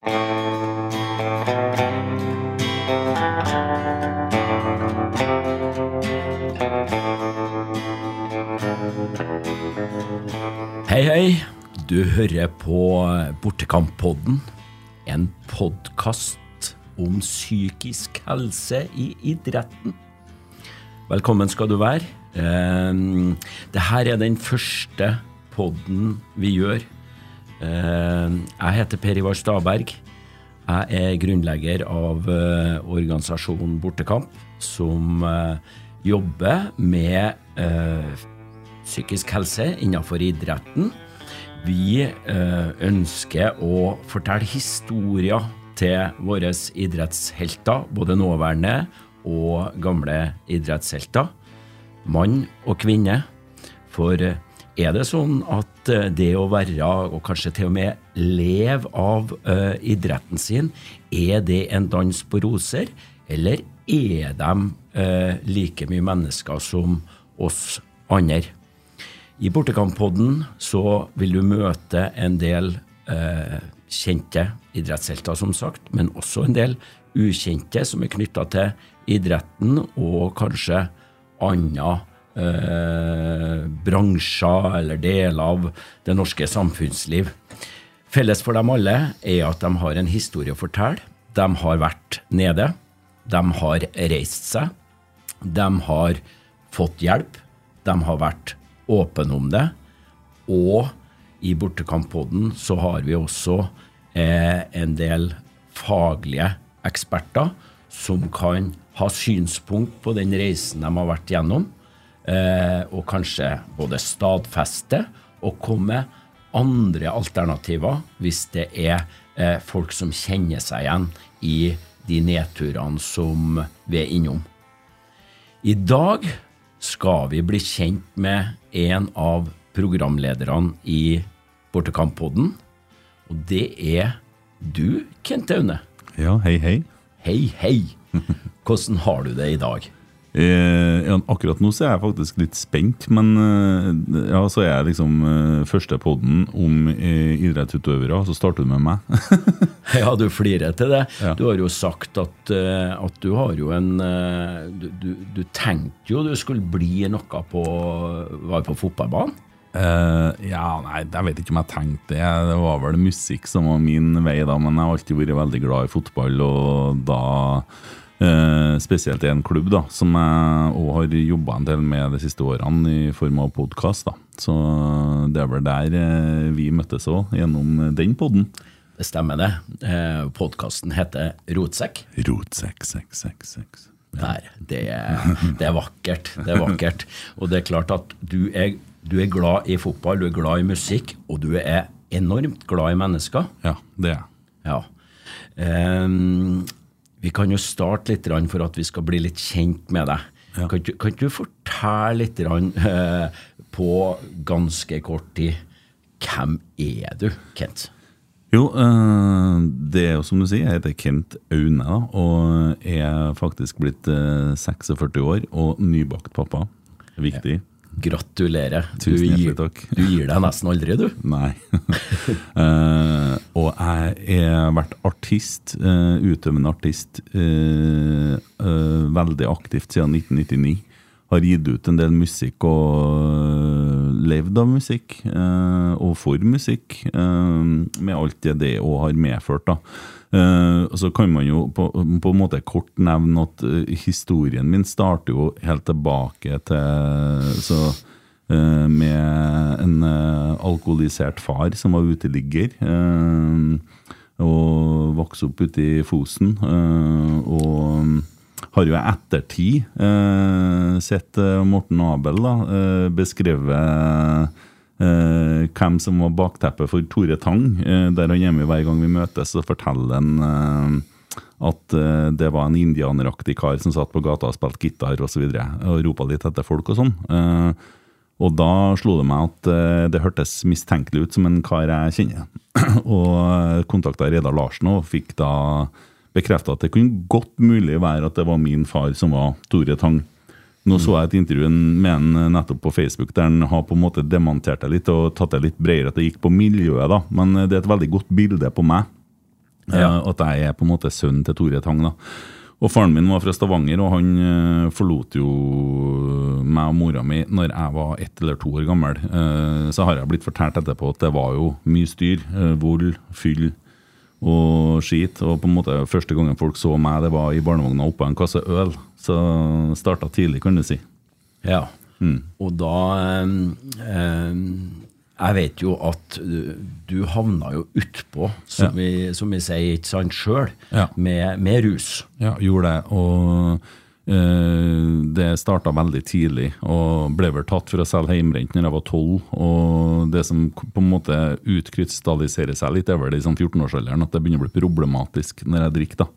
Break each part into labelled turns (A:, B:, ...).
A: Hei, hei. Du hører på Bortekamppodden. En podkast om psykisk helse i idretten. Velkommen skal du være. Dette er den første podden vi gjør. Eh, jeg heter Per Ivar Staberg. Jeg er grunnlegger av eh, organisasjonen Bortekamp, som eh, jobber med psykisk helse innenfor idretten. Vi ønsker å fortelle historier til våre idrettshelter, både nåværende og gamle idrettshelter. Mann og kvinne. For er det sånn at eh, det å være, og kanskje til og med leve av eh, idretten sin, er det en dans på roser, eller er de eh, like mye mennesker som oss andre? I Bortekamppodden så vil du møte en del eh, kjente idrettshelter, som sagt, men også en del ukjente som er knytta til idretten og kanskje andre eh, bransjer eller deler av det norske samfunnsliv. Felles for dem alle er at de har en historie å fortelle. De har vært nede. De har reist seg. De har fått hjelp. De har vært åpne om det. Og i Bortekamp-podden så har vi også eh, en del faglige eksperter som kan ha synspunkt på den reisen de har vært gjennom, eh, og kanskje både stadfeste og komme andre alternativer hvis det er eh, folk som kjenner seg igjen i de nedturene som vi er innom. I dag skal vi bli kjent med en av programlederne i Bortekamp-podden, og det er du, Kent Aune.
B: Ja, hei, hei.
A: Hei, hei. Hvordan har du det i dag?
B: Eh, akkurat nå så er jeg faktisk litt spent, men eh, ja, så er jeg liksom eh, første podden om eh, idrettsutøvere, så starter du med meg.
A: Ja, du flirer til det.
B: Ja.
A: Du har jo sagt at, eh, at du har jo en eh, du, du, du tenkte jo du skulle bli noe på Var på fotballbanen?
B: Eh, ja, nei, jeg vet ikke om jeg tenkte det. Det var vel musikk som var min vei, da, men jeg har alltid vært veldig glad i fotball, og da eh, Spesielt i en klubb da, som jeg òg har jobba en del med de siste årene i form av podkast. Så det er vel der eh, vi møttes òg, gjennom den podden.
A: Det stemmer, det. Eh, Podkasten heter Rotsekk.
B: Rotsekk, sekk, sekk, sekk.
A: Der. Det, er- det er vakkert. Det er vakkert. Og det er klart at du er, du er glad i fotball, du er glad i musikk, og du er enormt glad i mennesker.
B: Ja, det er jeg.
A: Ja. Ehm, vi kan jo starte litt for at vi skal bli litt kjent med deg.
B: Ja.
A: Kan, du, kan du fortelle litt eh, på ganske kort tid hvem er du, Kent?
B: Jo, eh, det er jo som du sier, jeg heter Kent Aune da, og er faktisk blitt eh, 46 år og nybakt pappa. Viktig.
A: Gratulerer.
B: Tusen
A: du,
B: hjertelig takk.
A: du gir deg nesten aldri, du.
B: Nei. uh, og jeg har vært artist, uh, utøvende artist, uh, veldig aktivt siden 1999. Har gitt ut en del musikk og levd av musikk, og for musikk, med alt det det òg har medført. da. Eh, og så kan man jo på, på en måte kort nevne at eh, historien min starter jo helt tilbake til så eh, med en alkoholisert far som var uteligger. og vokste opp ute i Fosen. og har jo i ettertid sett Morten Abel da, beskrevet hvem som var bakteppet for Tore Tang. Eh, der han hjemme hver gang vi møtes, så forteller han eh, at eh, det var en indianeraktig kar som satt på gata og spilte gitar og, så videre, og ropa litt etter folk og sånn. Eh, og da slo det meg at eh, det hørtes mistenkelig ut som en kar jeg kjenner. og kontakta Reidar Larsen og fikk da bekrefta at det kunne godt mulig være at det var min far som var Tore Tang. Nå så jeg et intervju med han nettopp på Facebook der han har på en måte demontert det litt og tatt det litt bredere, at det gikk på miljøet, da. Men det er et veldig godt bilde på meg. Eh,
A: Ja.
B: At jeg er på en måte sønnen til Tore Tang. da. Og Faren min var fra Stavanger, og han eh, forlot jo meg og mora mi når jeg var ett eller to år gammel. Eh, Så har jeg blitt fortalt etterpå at det var jo mye styr. eh, Vold, fyll og skit. Og på en måte første gangen folk så meg, det var i barnevogna oppå en kasse øl. Så starta tidlig, kan du si.
A: Ja. Og da ehm, Jeg vet jo at du, du havna jo utpå, som,
B: Ja.
A: vi, som vi sier, ikke sant, sjøl,
B: Ja.
A: med, med rus.
B: Ja, gjorde det. Og eh, det starta veldig tidlig, og ble vel tatt for å selge hjemmebrent når jeg var tolv. Og det som på en måte utkrystalliserer seg litt, er vel i sånn 14-årsalderen at det begynner å bli problematisk når jeg drikker. da.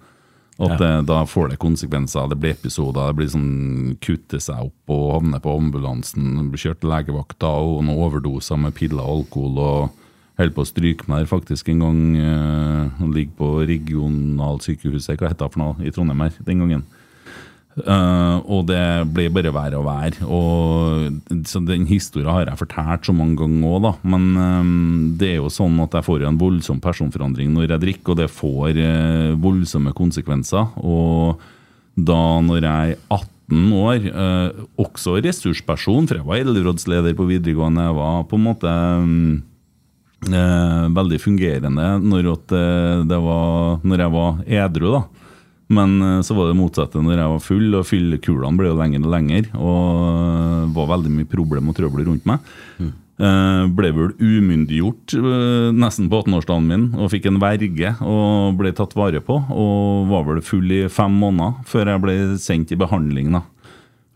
B: At
A: Ja.
B: Da får det konsekvenser. Det blir episoder. Det blir sånn kutte seg opp og havne på ambulansen. Blir kjørt til legevakta og noen overdoser med piller og alkohol. og Holder på å stryke meg der faktisk en gang. Eh, og ligger på regionalsykehuset hva heter det for noe, i Trondheim her den gangen. Eh, og det ble bare verre og verre. Og, så den historien har jeg fortalt så mange ganger òg, da. Men um, det er jo sånn at jeg får en voldsom personforandring når jeg drikker, og det får uh, voldsomme konsekvenser. Og da når jeg er 18 år, uh, også ressursperson, for jeg var elevrådsleder på videregående, jeg var på en måte eh, veldig fungerende når, at, det var, når jeg var edru, da. Men eh, så var det motsatte når jeg var full, og fyllekulene ble jo lenger og lenger. Og det var veldig mye problem og trøbbel rundt meg. Eh, ble vel umyndiggjort eh, nesten på 18-årsdagen min og fikk en verge og ble tatt vare på. Og var vel full i fem måneder før jeg ble sendt i behandling. da.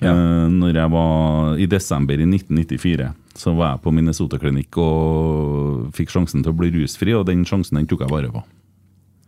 A: Ja.
B: Eh, når jeg var I desember i 1994 så var jeg på Minnesota-klinikk og fikk sjansen til å bli rusfri, og den sjansen den tok jeg vare på.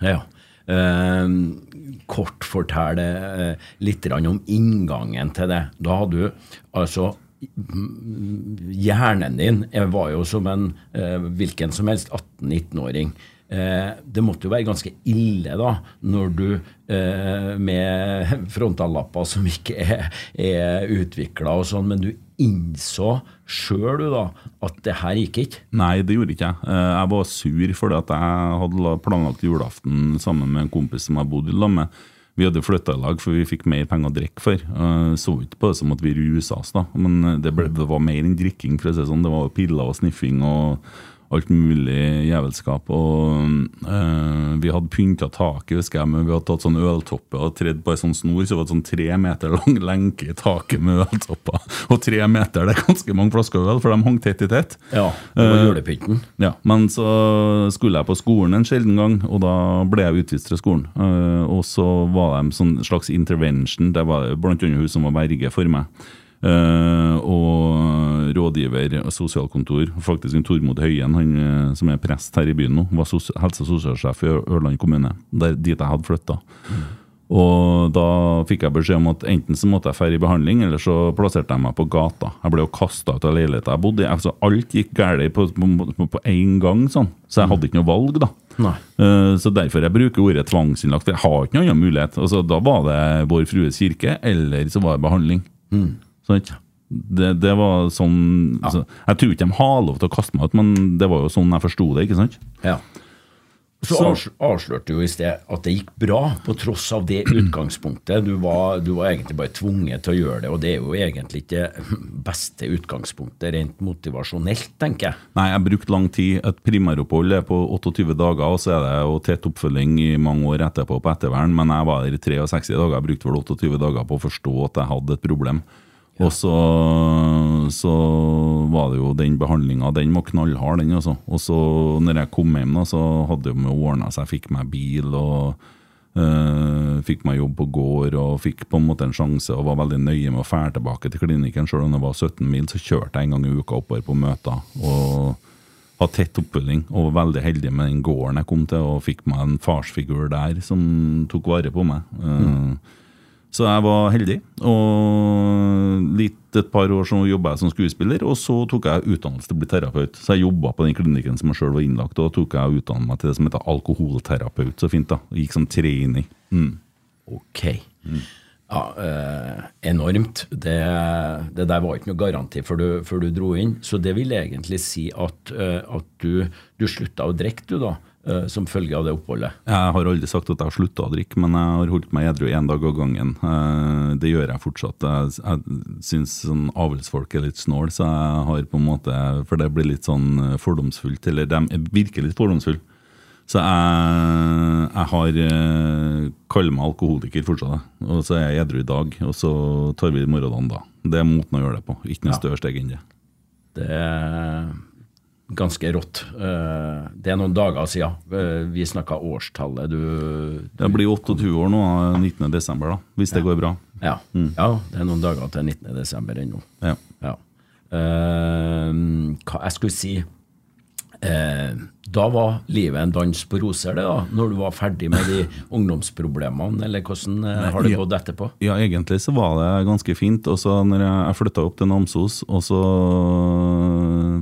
A: Ja. Ehm, kort fortell eh, litt om inngangen til det. Da hadde du altså Hjernen din var jo som en eh, hvilken som helst 18-19-åring. Eh, det måtte jo være ganske ille da, når du med frontallapper som ikke er, er utvikla og sånn, men du innså sjøl at det her gikk ikke.
B: Nei, det gjorde ikke jeg. Eh, Jeg var sur fordi at jeg hadde planlagt julaften sammen med en kompis som jeg bodde i lag med. Vi hadde flytta i lag, for vi fikk mer penger å drikke for. Så ikke på det som at vi rusa oss, da. men det, ble, det var mer enn drikking. for å si det sånn. Det var piller og sniffing og alt mulig jævelskap. Og eh, Vi hadde pynta taket, husker jeg, men vi hadde tatt sånn øltopper og tredd på ei sånn snor, så det var sånn tre meter lang lenke i taket med øltopper. Og tre meter, det er ganske mange flasker øl, for de hang tett i tett.
A: Ja, det var
B: Eh,
A: julepynten.
B: Ja, Men så skulle jeg på skolen en sjelden gang, og da ble jeg utvist fra skolen. Uh, og så var det en sånn slags intervention. Det var blant annet hun som var verge for meg. Eh, og rådgiver og sosialkontor, faktisk en Tormod Høien, han eh, som er prest her i byen nå, var helse- og sosialsjef i Ørland kommune, der, dit jeg hadde flytta. Og da fikk jeg beskjed om at enten så måtte jeg dra i behandling, eller så plasserte jeg meg på gata. Jeg ble jo kasta ut av leiligheta jeg bodde i. Altså, alt gikk galt på, én gang, sånn. så jeg hadde ikke noe valg, da. Eh, Så derfor jeg bruker ordet tvangsinnlagt. Jeg har ikke noen annen mulighet. Altså, da var det Vår Frues kirke, eller så var det behandling. Sant? Det, det var sånn så, Jeg tror ikke de har lov til å kaste meg ut, men det var jo sånn jeg forsto det. ikke sant?
A: Ja. Så,
B: Så-
A: avslørte du jo i sted at det gikk bra, på tross av det utgangspunktet. Du var, du var egentlig bare tvunget til å gjøre det, og det er jo egentlig ikke beste utgangspunktet rent motivasjonelt, tenker jeg.
B: Nei, jeg brukte lang tid. Et primæropphold er på 28 dager, og så er det jo tett oppfølging i mange år etterpå på ettervern, men jeg var der i 63 dager. Jeg brukte vel 28 dager på å forstå at jeg hadde et problem. Og så, så var det jo den behandlinga, den var knallhard, den altså. Og så når jeg kom hjem, da, så hadde jo ordna seg. Fikk meg bil og øh, fikk meg jobb på gård og fikk på en måte en sjanse og var veldig nøye med å fære tilbake til klinikken. Selv om det var 17 mil, så kjørte jeg en gang i uka oppover på møter. og hadde tett oppfølging og var veldig heldig med den gården jeg kom til, og fikk meg en farsfigur der som tok vare på meg. Eh, Så jeg var heldig. Og litt et par år så jobba jeg som skuespiller, og så tok jeg utdannelse til å bli terapeut. Så jeg jobba på den klinikken som jeg sjøl var innlagt, og da tok jeg utdannet meg til det som heter alkoholterapeut. Så fint, da. Gikk som trening. Mm.
A: Ok. Ja, eh, enormt. Det, det der var ikke noe garanti før du, før du dro inn. Så det vil egentlig si at, eh, at du, du slutta å drikke, du, da. Eh, som følge av det oppholdet?
B: Jeg har aldri sagt at jeg har slutta å drikke, men jeg har holdt meg edru én dag av gangen. Eh, Det gjør jeg fortsatt. Jeg, jeg syns sånn avlsfolk er litt snål, så jeg har på en måte For det blir litt sånn fordomsfullt, eller de virker litt fordomsfulle. Så jeg, jeg har eh, kaller meg alkoholiker fortsatt, og så er jeg edru i dag. Og så tar vi morgendagen da. Det er måten å gjøre det på. Ikke noe
A: Ja.
B: større steg enn det.
A: Det er ganske rått. Eh, Det er noen dager siden. Eh, Vi snakka årstallet. Du
B: Jeg blir 28 år nå, 19. desember, da, hvis det går bra.
A: ja. ja, det er noen dager til 19. desember ennå.
B: Ja.
A: Ja. Uh, hva jeg skulle si eh, Da var livet en dans på roser, det da? Når du var ferdig med de ungdomsproblemene, eller hvordan eh, har det gått etterpå?
B: Ja, egentlig så var det ganske fint. Og så når jeg, jeg flytta opp til Namsos, og så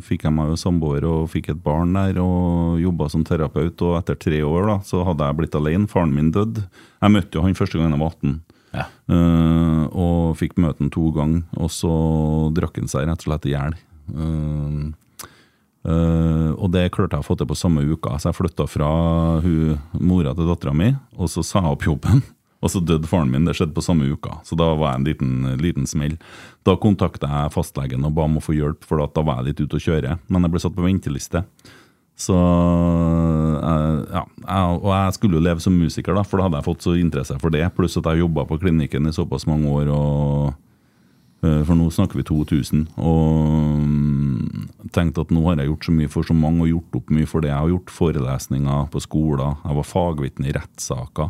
B: fikk jeg meg jo samboer og fikk et barn der og jobba som terapeut. Og etter tre år da, så hadde jeg blitt alene. Faren min døde. Jeg møtte jo han første gang jeg var 18.
A: Ja.
B: Eh, og fikk møte han to ganger, og så drakk han seg rett og slett i hjel. Eh, eh, og det klarte jeg å få til på samme uka, så jeg flytta fra hun, mora til dattera mi, og så sa jeg opp jobben. Og så døde faren min, det skjedde på samme uka, så da var jeg en liten, liten smell. Da kontakta jeg fastlegen og ba om å få hjelp, for da var jeg litt ute å kjøre. Men jeg ble satt på venteliste. Så eh, ja, Og jeg skulle jo leve som musiker, da, for da hadde jeg fått så interesse for det. Pluss at jeg jobba på klinikken i såpass mange år. og eh, For nå snakker vi 2000. Og mm, tenkte at nå har jeg gjort så mye for så mange og gjort opp mye for det jeg har gjort. Forelesninger på skoler. Jeg var fagvitne i rettssaker.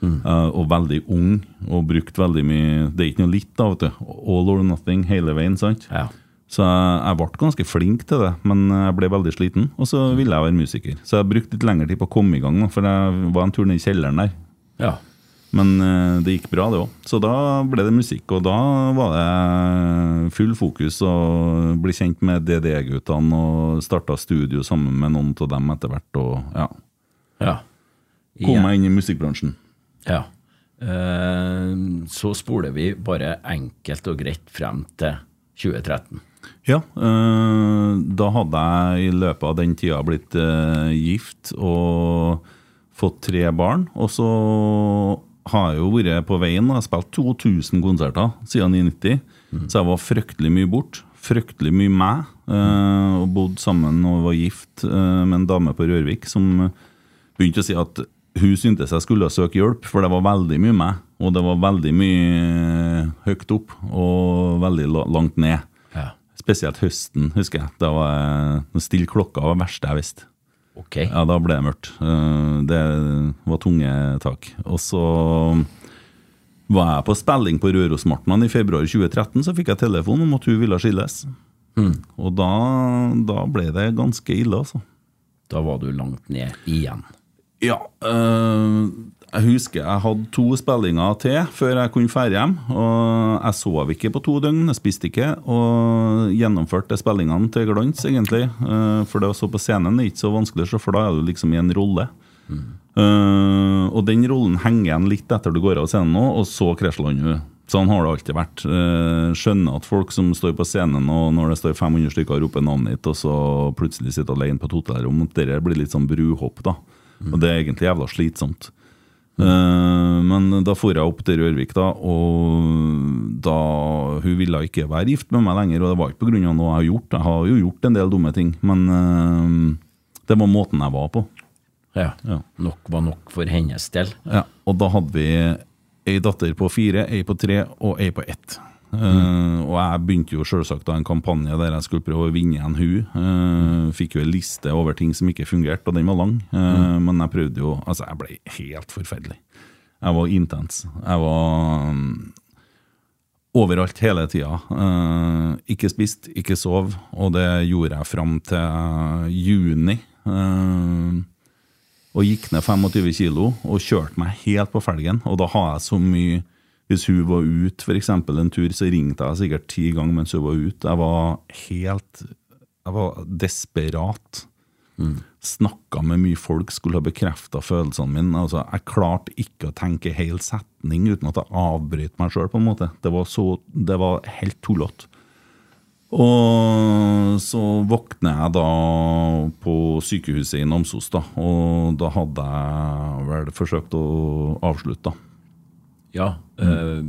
B: eh, og veldig ung og brukt veldig mye Det er ikke noe litt, da. vet du All or nothing hele veien. sant?
A: Ja.
B: Så jeg, jeg ble ganske flink til det, men jeg ble veldig sliten. Og så ville jeg være musiker. Så jeg brukte litt lengre tid på å komme i gang, da, for jeg var en tur ned i kjelleren der.
A: ja.
B: Men eh, det gikk bra, det òg. Så da ble det musikk. Og da var det full fokus og bli kjent med DDE-guttene og starta studio sammen med noen av dem etter hvert. Og ja,
A: ja.
B: kom meg inn i musikkbransjen.
A: Ja. Eh, så spoler vi bare enkelt og greit frem til 2013.
B: Ja, eh, da hadde jeg i løpet av den tida blitt gift og fått tre barn. Og så har jeg jo vært på veien og spilt 2000 konserter siden 1990. Så jeg var fryktelig mye bort. Fryktelig mye meg. Uh, og bodde sammen og var gift uh, med en dame på Rørvik som begynte å si at hun syntes jeg skulle søke hjelp, for det var veldig mye meg. Og det var veldig mye høyt opp og veldig langt ned.
A: Ja.
B: Spesielt høsten, husker jeg. Da var jeg Stille klokka var det verste jeg visste.
A: Ok.
B: Ja, da ble det mørkt. Eh, Det var tunge tak. Og så var jeg på spilling på Rørosmartnan i februar 2013, så fikk jeg telefon om at hun ville skilles. Og da, da ble det ganske ille, altså.
A: Da var du langt ned igjen.
B: Ja, øh, jeg husker jeg hadde to spillinger til før jeg kunne dra hjem. Og jeg sov ikke på to døgn, jeg spiste ikke. Og gjennomførte spillingene til glans, egentlig. Øh, for det å stå på scenen er ikke så vanskelig, for da er du liksom i en rolle. Øh, og den rollen henger igjen litt etter du går av scenen nå, og så krasjlander du. Sånn har det alltid vært. Skjønner at folk som står på scenen og når det står 500 stykker og roper navnet ditt, og så plutselig sitter alene på et hotellrom, det blir litt sånn bruhopp, da. Og det er egentlig jævla slitsomt. Uh, men da for jeg opp til Rørvik, da, og da Hun ville ikke være gift med meg lenger, og det var ikke pga. noe jeg har gjort. Jeg har jo gjort en del dumme ting, men uh, det var måten jeg var på.
A: Ja.
B: Ja.
A: Nok var nok for hennes del.
B: Ja, og da hadde vi ei datter på fire, ei på tre og ei på ett. Eh, og jeg begynte jo selvsagt en kampanje der jeg skulle prøve å vinne igjen hun. Uh, fikk jo en liste over ting som ikke fungerte, og den var lang. Eh, Men jeg prøvde jo Altså, jeg ble helt forferdelig. Jeg var intens. Jeg var um, overalt hele tida. Eh, ikke spist, ikke sov, og det gjorde jeg fram til juni. Uh, og gikk ned 25 kilo og kjørte meg helt på felgen. Og da har jeg så mye Hvis hun var ute for eksempel en tur, så ringte jeg sikkert ti ganger mens hun var ute. Jeg var helt Jeg var desperat. Snakka med mye folk, skulle ha bekrefta følelsene mine. Altså, jeg klarte ikke å tenke hel setning uten at jeg avbrøt meg sjøl, på en måte. Det var, så, det var helt tullete. Og så våkner jeg da på sykehuset i Namsos, da. Og da hadde jeg vel forsøkt å avslutte, da.
A: Ja. eh,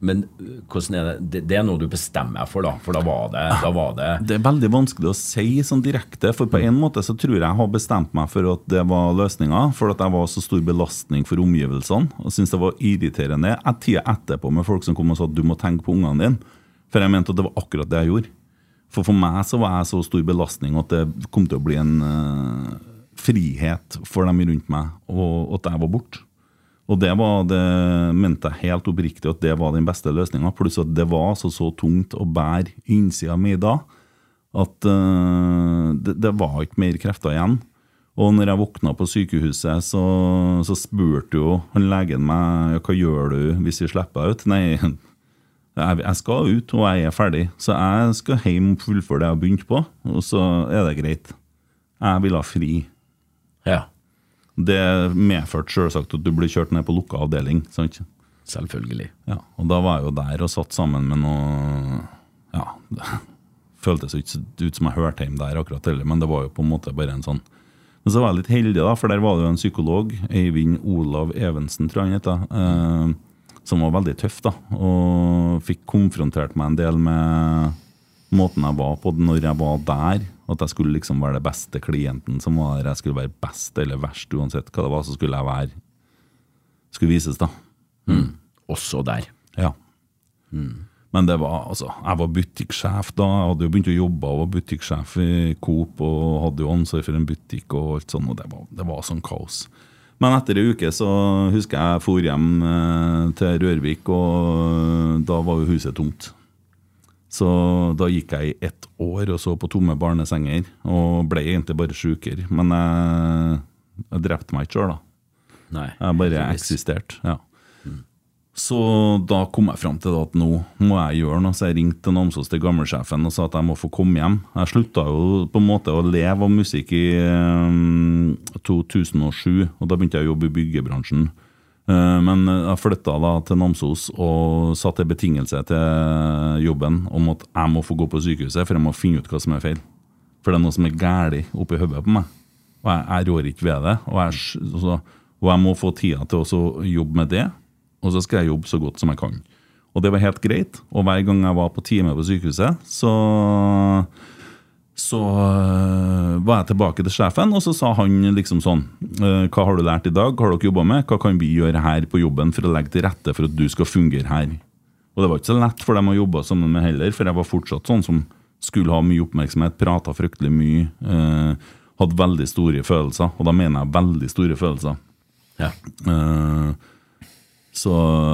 A: men eh, er det? det? Det er noe du bestemmer for, da. For da var det, da var det
B: Det er veldig vanskelig å si sånn direkte, for på en måte så tror jeg jeg har bestemt meg for at det var løsninga, for at jeg var så stor belastning for omgivelsene og syntes det var irriterende. et tid etterpå med folk som kom og sa at du må tenke på ungene dine, for jeg mente at det var akkurat det jeg gjorde. For for meg så var jeg så stor belastning at det kom til å bli en uh, frihet for dem rundt meg, og at jeg var borte. Og det, var, det mente jeg helt oppriktig at det var den beste løsninga. Pluss at det var altså så tungt å bære innsida mi da at uh, det, det var ikke mer krefter igjen. Og når jeg våkna på sykehuset, så, så spurte jo han legen meg hva gjør du hvis vi slipper deg ut. Nei, jeg, jeg skal ut, og jeg er ferdig. Så jeg skal hjem og fullføre det jeg har begynt på, og så er det greit. Jeg vil ha fri.
A: Ja.
B: Det medførte selvsagt at du blir kjørt ned på lukka avdeling. sant?
A: Selvfølgelig.
B: Ja, og da var jeg jo der og satt sammen med noe Ja, det føltes ikke ut som jeg hørte hjemme der akkurat heller, men det var jo på en måte bare en sånn Men så var jeg litt heldig, da, for der var det jo en psykolog, Eivind Olav Evensen, tror jeg han heter, eh, som var veldig tøff, da, og fikk konfrontert meg en del med måten jeg var på når jeg var der. At jeg skulle liksom være det beste klienten som var der. Jeg skulle være best eller verst, uansett hva det var, så skulle jeg være Skulle vises, da.
A: Også der.
B: Ja. Men det var altså Jeg var butikksjef da. Jeg hadde jo begynt å jobbe og var butikksjef i Coop og hadde jo ansvar for en butikk og alt sånt, og det var, det var sånn kaos. Men etter ei uke så husker jeg jeg for hjem eh, til Rørvik, og da var jo huset tomt. Så da gikk jeg i ett år og så på tomme barnesenger, og ble egentlig bare sjukere. Men jeg, jeg drepte meg ikke sjøl, da.
A: Nei.
B: Jeg bare eksisterte. ja. Så da kom jeg fram til at nå må jeg gjøre noe, så jeg ringte Namsos til gammelsjefen og sa at jeg må få komme hjem. Jeg slutta jo på en måte å leve av musikk i um, 2007, og da begynte jeg å jobbe i byggebransjen. Eh, Men jeg flytta da til Namsos og satte en betingelse til jobben om at jeg må få gå på sykehuset, for jeg må finne ut hva som er feil. For det er noe som er galt oppi hodet på meg. Og jeg, jeg rår ikke ved det. Og jeg, så, og jeg må få tida til å jobbe med det, og så skal jeg jobbe så godt som jeg kan. Og det var helt greit. Og hver gang jeg var på time på sykehuset, så så øh, var jeg tilbake til sjefen, og så sa han liksom sånn øh, Hva har du lært i dag? Hva har dere jobba med? Hva kan vi gjøre her på jobben for å legge til rette for at du skal fungere her? Og det var ikke så lett for dem å jobbe sammen med heller, for jeg var fortsatt sånn som skulle ha mye oppmerksomhet, prata fryktelig mye, eh, hadde veldig store følelser. Og da mener jeg veldig store følelser.
A: Ja.
B: Eh, så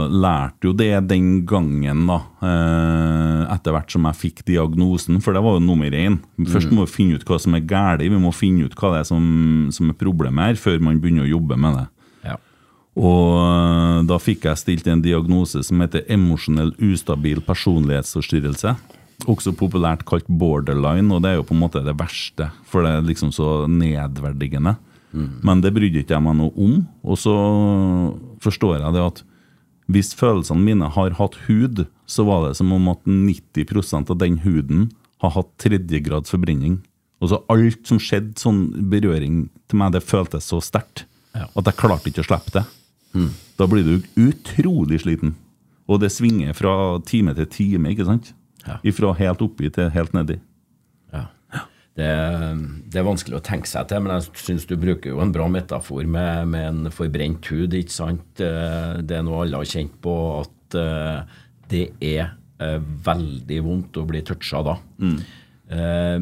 B: lærte jo det den gangen, da. eh, etter hvert som jeg fikk diagnosen, for det var jo nummer én. Først må vi finne ut hva som er galt, vi må finne ut hva det er som, som er problemet her, før man begynner å jobbe med det.
A: ja.
B: Og eh, da fikk jeg stilt en diagnose som heter emosjonell ustabil personlighetsforstyrrelse. Også populært kalt borderline, og det er jo på en måte det verste, for det er liksom så nedverdigende. Men det brydde ikke jeg meg noe om. Og så forstår jeg det at hvis følelsene mine har hatt hud, så var det som om at 90% av den huden har hatt tredjegrads forbrenning. Og så alt som skjedde, sånn berøring til meg, det føltes så sterkt
A: Ja.
B: at jeg klarte ikke å slippe det. Da blir du utrolig sliten. Og det svinger fra time til time, ikke sant?
A: Ja.
B: Ifra helt oppi til helt nedi.
A: Det, det er vanskelig å tenke seg til, men jeg syns du bruker jo en bra metafor med, med en forbrent hud. ikke sant? Eh, Det er noe alle har kjent på, at eh, det er eh, veldig vondt å bli toucha da. Mm.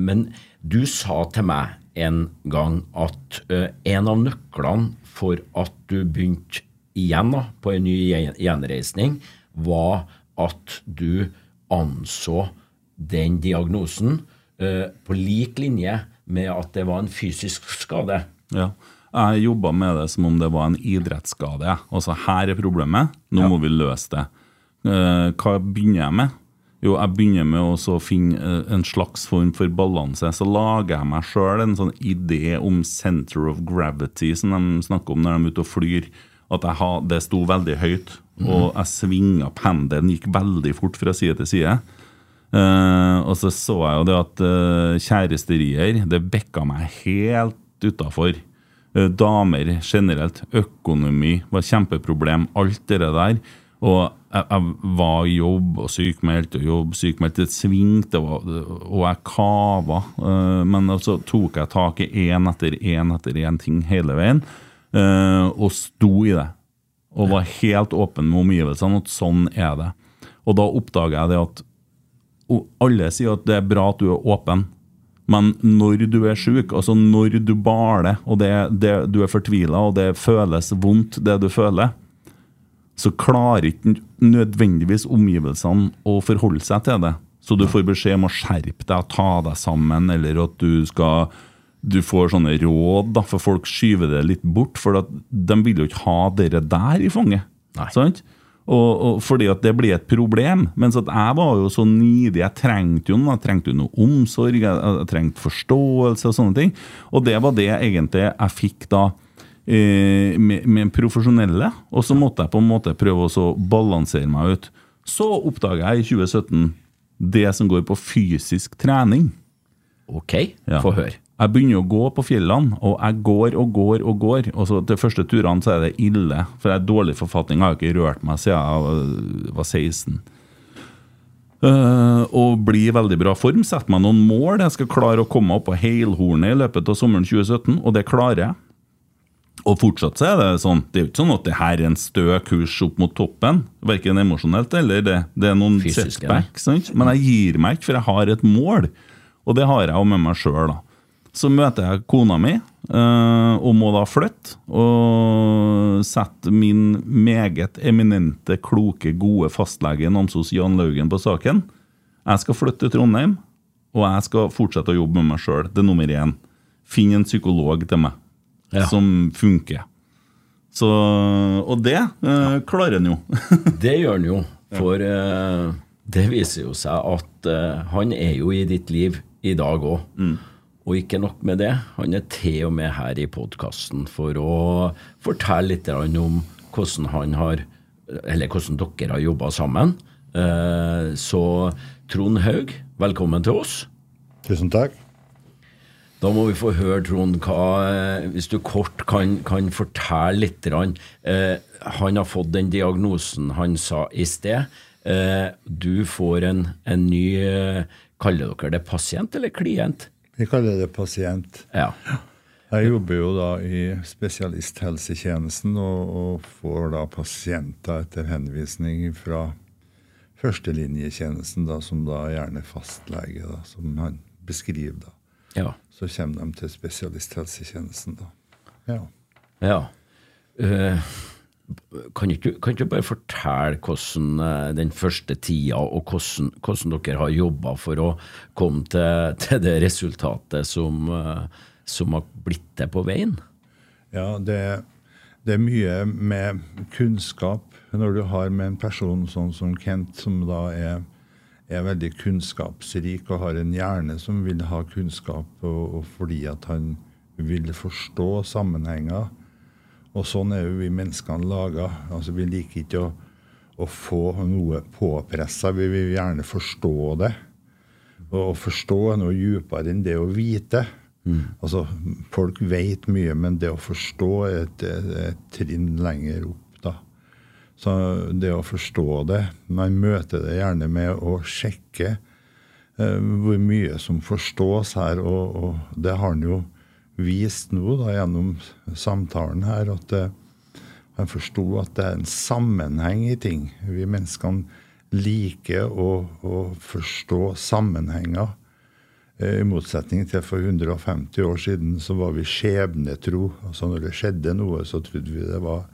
A: Men du sa til meg en gang at en av nøklene for at du begynte igjen da, på en ny gjenreisning, var at du anså den diagnosen på lik linje med at det var en fysisk skade.
B: Ja. Jeg jobba med det som om det var en idrettsskade. Altså, her er problemet, nå må vi løse det. Eh, hva begynner jeg med? Jo, jeg begynner med å finne eh, en slags form for balanse. Så lager jeg meg sjøl en sånn idé om center of gravity, som de snakker om når de er ute og flyr. At jeg har, det sto veldig høyt, og jeg svinga pendelen, gikk veldig fort fra side til side. Eh, og så så jeg jo det at uh, kjæresterier, det bikka meg helt utafor. Uh, damer generelt, økonomi var kjempeproblem, alt det der. Og jeg, jeg var i jobb og sykmeldt og jobb, sykmeldt. Det svingte, og, og jeg kava. Uh, men så tok jeg tak i én etter én etter én ting hele veien, og sto i det. Og var helt åpen med omgivelsene at sånn er det. Og da oppdaga jeg det at alle sier at det er bra at du er åpen, men når du er sjuk, altså når du baler, og det, det, du er fortvila, og det føles vondt, det du føler, så klarer ikke nødvendigvis omgivelsene å forholde seg til det. Så du får beskjed om å skjerpe deg, ta deg sammen, eller at du skal du får sånne råd, da, for folk skyver det litt bort. For at de vil jo ikke ha dere der i fanget.
A: Nei.
B: Sant? Og, og fordi at det blir et problem. Mens at jeg var jo så nidig. Jeg trengte jo noe, jeg trengte jo noe omsorg, jeg, jeg trengte forståelse og sånne ting. Og det var det egentlig jeg fikk da eh, med, med profesjonelle. Og så måtte jeg på en måte prøve å balansere meg ut. Så oppdaga jeg i 2017 det som går på fysisk trening.
A: Ok,
B: Ja.
A: få høre.
B: Jeg begynner å gå på fjellene, og jeg går og går og går. Og så De første turene så er det ille, for jeg er dårlig forfatning. Jeg har ikke rørt meg siden jeg var- var 16. Uh, og blir i veldig bra form. Setter meg noen mål. Jeg skal klare å komme opp på heilhornet i løpet av sommeren 2017, og det klarer jeg. Og fortsatt så er det sånn Det er jo ikke sånn at det her er en stø kurs opp mot toppen. Verken emosjonelt eller det. Det er noen
A: Fysisk,
B: setback. Men jeg gir meg ikke, for jeg har et mål. Og det har jeg jo med meg sjøl, da. Så møter jeg kona mi, eh, og må da flytte. Og sette min meget eminente, kloke, gode fastlege Namsos Jan Laugen på saken. Jeg skal flytte til Trondheim, og jeg skal fortsette å jobbe med meg sjøl. Det er nummer én. Finn en psykolog til meg
A: Ja.
B: som funker. Så, og det eh, klarer han jo.
A: Det gjør han jo, for eh, det viser jo seg at han er jo i ditt liv i dag òg. Og ikke nok med det, han er til og med her i podkasten for å fortelle litt om hvordan han har Eller hvordan dere har jobba sammen. Eh, Så Trond Haug, velkommen til oss.
C: Tusen takk.
A: Da må vi få høre, Trond, hva, eh, hvis du kort kan, kan fortelle litt. Eh, han har fått den diagnosen han sa i sted. Du får en, en ny Kaller dere det pasient eller klient?
C: Vi kaller det pasient.
A: Ja.
C: Jeg jobber jo da i spesialisthelsetjenesten og, og får da pasienter etter henvisning fra førstelinjetjenesten, da, som da er gjerne fastlege, da, som han beskriver. da.
A: Ja.
C: Så kommer de til spesialisthelsetjenesten, da. Ja.
A: ja. Eh, kan ikke du ikke bare fortelle hvordan eh, den første tida, og hvordan, hvordan dere har jobba for å komme til, til det resultatet som, eh, som har blitt det på veien?
C: Ja, det, det er mye med kunnskap når du har med en person sånn som Kent, som da er, er veldig kunnskapsrik og har en hjerne som vil ha kunnskap, og, og fordi at han vil forstå sammenhenger. Og sånn er jo vi menneskene laga. Altså, vi liker ikke å, å få noe påpressa. Vi vil gjerne forstå det. Og å forstå er noe dypere enn det å vite. Altså, Folk vet mye, men det å forstå er et, et, et trinn lenger opp. da. Så det å forstå det Man møter det gjerne med å sjekke eh, hvor mye som forstås her, og, og det har han jo vist nå da, gjennom samtalen her, at eh, han forsto at det er en sammenheng i ting. Vi menneskene liker å, å forstå sammenhenger. Eh, I motsetning til for 150 år siden så var vi skjebnetro. Altså Når det skjedde noe, så trodde vi det var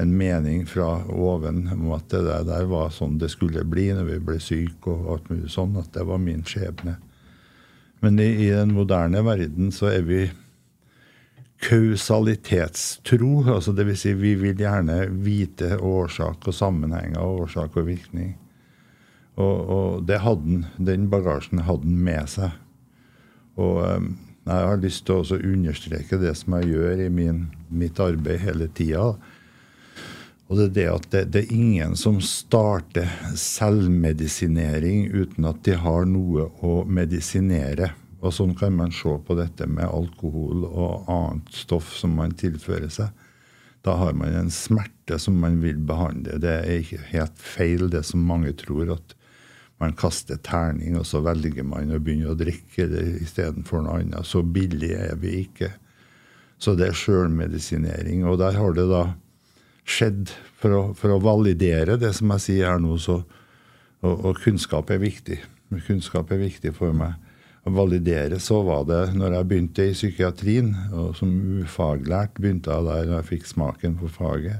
C: en mening fra oven om at det der, der var sånn det skulle bli når vi ble syke og alt mulig sånn. At det var min skjebne. Men i, i den moderne verden så er vi kausalitetstro. altså Dvs. Si vi vil gjerne vite årsak og sammenhenger og årsak og virkning. Og, og det hadde han, den bagasjen hadde han med seg. Og um, jeg har lyst til å understreke det som jeg gjør i min, mitt arbeid hele tida. Og det er det at det, det er ingen som starter selvmedisinering uten at de har noe å medisinere. Og sånn kan man se på dette med alkohol og annet stoff som man tilfører seg. Da har man en smerte som man vil behandle. Det er ikke helt feil, det som mange tror, at man kaster terning, og så velger man å begynne å drikke det istedenfor noe annet. Så billig er vi ikke. Så det er sjølmedisinering. Og der har det da skjedd for å, for å validere det som jeg sier her nå, så og, og, kunnskap er viktig. Kunnskap er viktig for meg. Validere så var det når jeg begynte i psykiatrien, og som ufaglært begynte jeg der jeg fikk smaken for faget,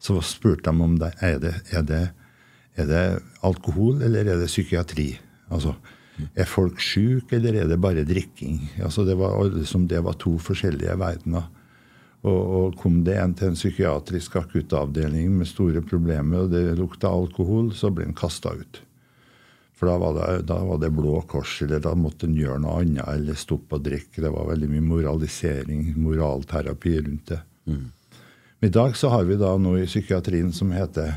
C: så spurte de om det er det, er det, er det alkohol eller er det psykiatri. Altså, er folk syke, eller er det bare drikking? Altså, det, var, liksom, det var to forskjellige verdener. Og, og, kom det en til en psykiatrisk akuttavdeling med store problemer, og det lukta alkohol, så ble han kasta ut. For da var, det, da var, det, Blå Kors, eller da måtte en gjøre noe annet, eller stoppe å drikke. Det var veldig mye moralisering, moralterapi rundt det. Mm. I dag så har vi da noe i psykiatrien som heter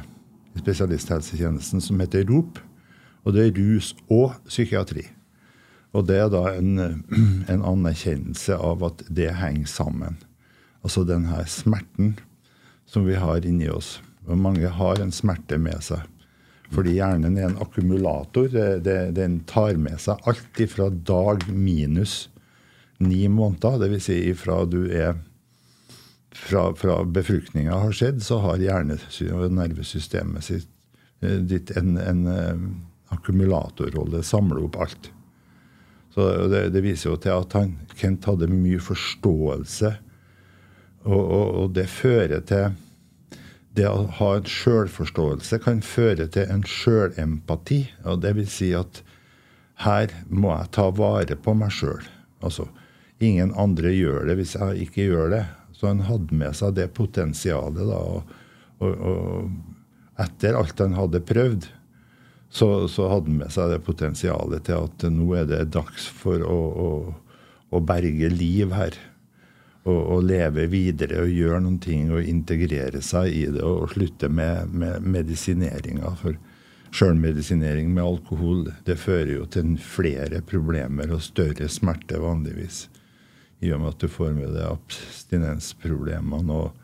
C: i spesialisthelsetjenesten som heter ROP. Og det er rus og psykiatri. Og det er da en, en anerkjennelse av at det henger sammen. Altså den her smerten som vi har inni oss. Og mange har en smerte med seg. Fordi hjernen er en akkumulator. den tar med seg alt fra dag minus ni måneder. Dvs. Si ifra du er fra, fra befruktninga har skjedd, så har hjernesynet og nervesystemet sitt eh, ditt en, en, en eh, akkumulatorrolle. Samler opp alt. Så det, det, viser jo til at han, Kent hadde mye forståelse og, og, og det fører til Det å ha en sjølforståelse kan føre til en sjølempati. Og det vil si at her må jeg ta vare på meg sjøl. Altså, ingen andre gjør det hvis jeg ikke gjør det. Så han hadde med seg det potensialet. da, og, og, og etter alt han hadde prøvd, så, så, hadde han med seg det potensialet til at nå er det dags for å, å, å berge liv her å, og, leve videre og gjøre noen ting og integrere seg i det og slutte med, med medisineringa. For sjølmedisinering med alkohol det fører jo til flere problemer og større smerte vanligvis. I og med at du får med deg abstinensproblemene og,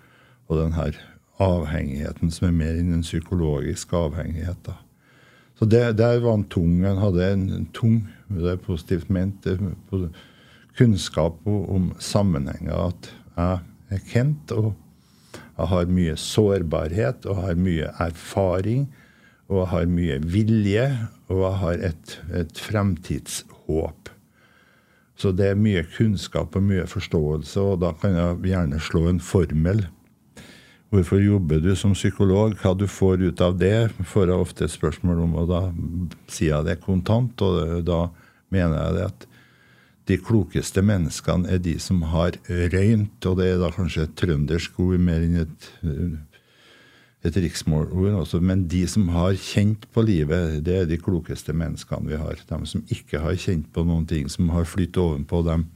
C: og den her avhengigheten som er mer innen psykologisk avhengighet. da. Så det, Der var en tung. Han hadde en, en tung, det er positivt ment, kunnskap om sammenhenger. At jeg er kjent, og jeg har mye sårbarhet, og jeg har mye erfaring, og jeg har mye vilje, og jeg har et, et fremtidshåp. Så det er mye kunnskap og mye forståelse, og da kan jeg gjerne slå en formel. Hvorfor jobber du som psykolog? Hva du får ut av det, får jeg ofte spørsmål om, og da sier jeg det kontant. Og da mener jeg det at de klokeste menneskene er de som har røynt, og det er da kanskje et trøndersk ord mer enn et, et riksmålord. Også. Men de som har kjent på livet, det er de klokeste menneskene vi har. De som ikke har kjent på noen ting, som har flyttet ovenpå dem,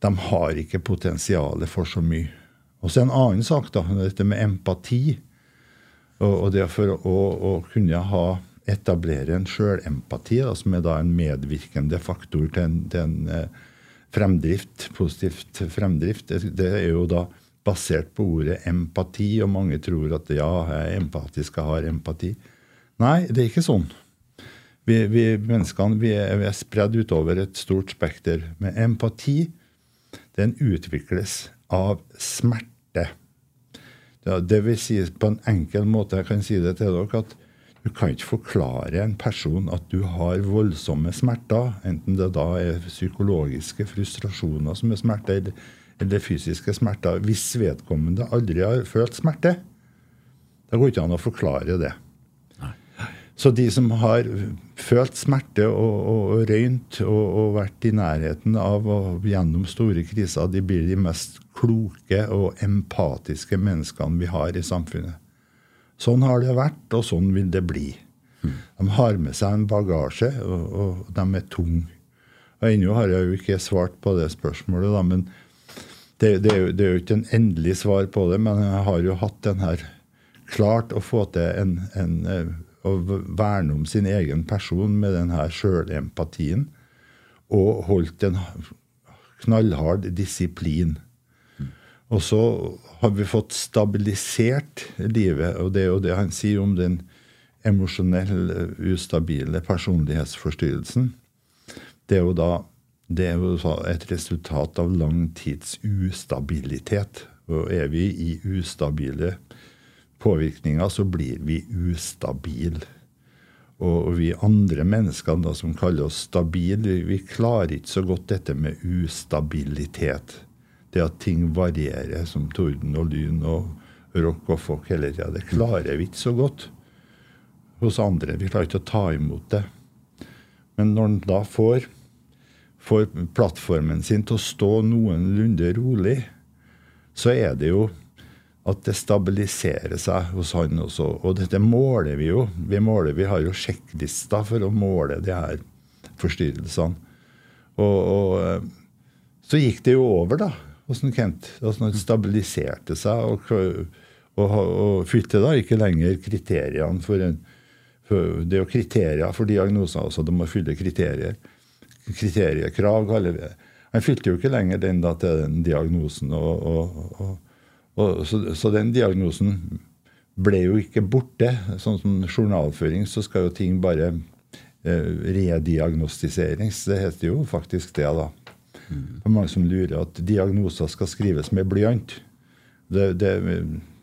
C: de har ikke potensialet for så mye. Og så en annen sak, da, dette med empati. Og, og det for å, å kunne ha etablere en sjølempati, som er da en medvirkende faktor til en, til en eh, fremdrift, positivt fremdrift. Det, er jo da basert på ordet empati, og mange tror at ja, jeg er empatisk, jeg har empati. Nei, det er ikke sånn. Vi, vi menneskene vi er, vi er spredd utover et stort spekter. Men empati den utvikles av smerte. Det vil si på en enkel måte, jeg kan si det til dere, at du kan ikke forklare en person at du har voldsomme smerter, enten det da er psykologiske frustrasjoner som er smerter, eller, fysiske smerter, hvis vedkommende aldri har følt smerte. Det går ikke an å forklare det. Så de som har følt smerte og, og, og røynt og, og, vært i nærheten av og gjennom store kriser, de blir de mest kloke og empatiske menneskene vi har i samfunnet. Sånn har det vært, og sånn vil det bli. De har med seg en bagasje, og, og de er tunge. Og Ennå har jeg jo ikke svart på det spørsmålet, da, men det, det, er jo, det er jo ikke en endelig svar på det, men jeg har jo hatt den her Klart å få til en, en eh, Å verne om sin egen person med den her sjølempatien. Og holdt en knallhard disiplin. Og så har vi fått stabilisert livet, og det er jo det han sier om den emosjonell ustabile personlighetsforstyrrelsen. Det er jo da det er jo et resultat av lang tids ustabilitet. Og er vi i ustabile påvirkninger, så blir vi ustabile. Og vi andre menneskene da, som kaller oss stabile, vi klarer ikke så godt dette med ustabilitet. Det at ting varierer som torden og lyn og rock og folk hele tida. Det klarer vi ikke så godt hos andre. Vi klarer ikke å ta imot det. Men når en da får, får plattformen sin til å stå noenlunde rolig, så er det jo at det stabiliserer seg hos han også. Og dette måler vi jo. Vi, måler, vi har jo sjekklister for å måle de her forstyrrelsene. Og, og, eh, så gikk det jo over, da, hos Kent. Altså, stabiliserte seg og, og, og, fylte da ikke lenger kriteriene for en Det er jo kriterier for diagnoser også. De må fylle kriterier. Kriteriekrav kaller vi det. Han fylte jo ikke lenger den da til den diagnosen. og og, så, så, den diagnosen ble jo ikke borte. Sånn som journalføring, så skal jo ting bare eh, rediagnostiseres. Det heter jo faktisk det, da. Det er mange som lurer at diagnoser skal skrives med blyant. Det, det,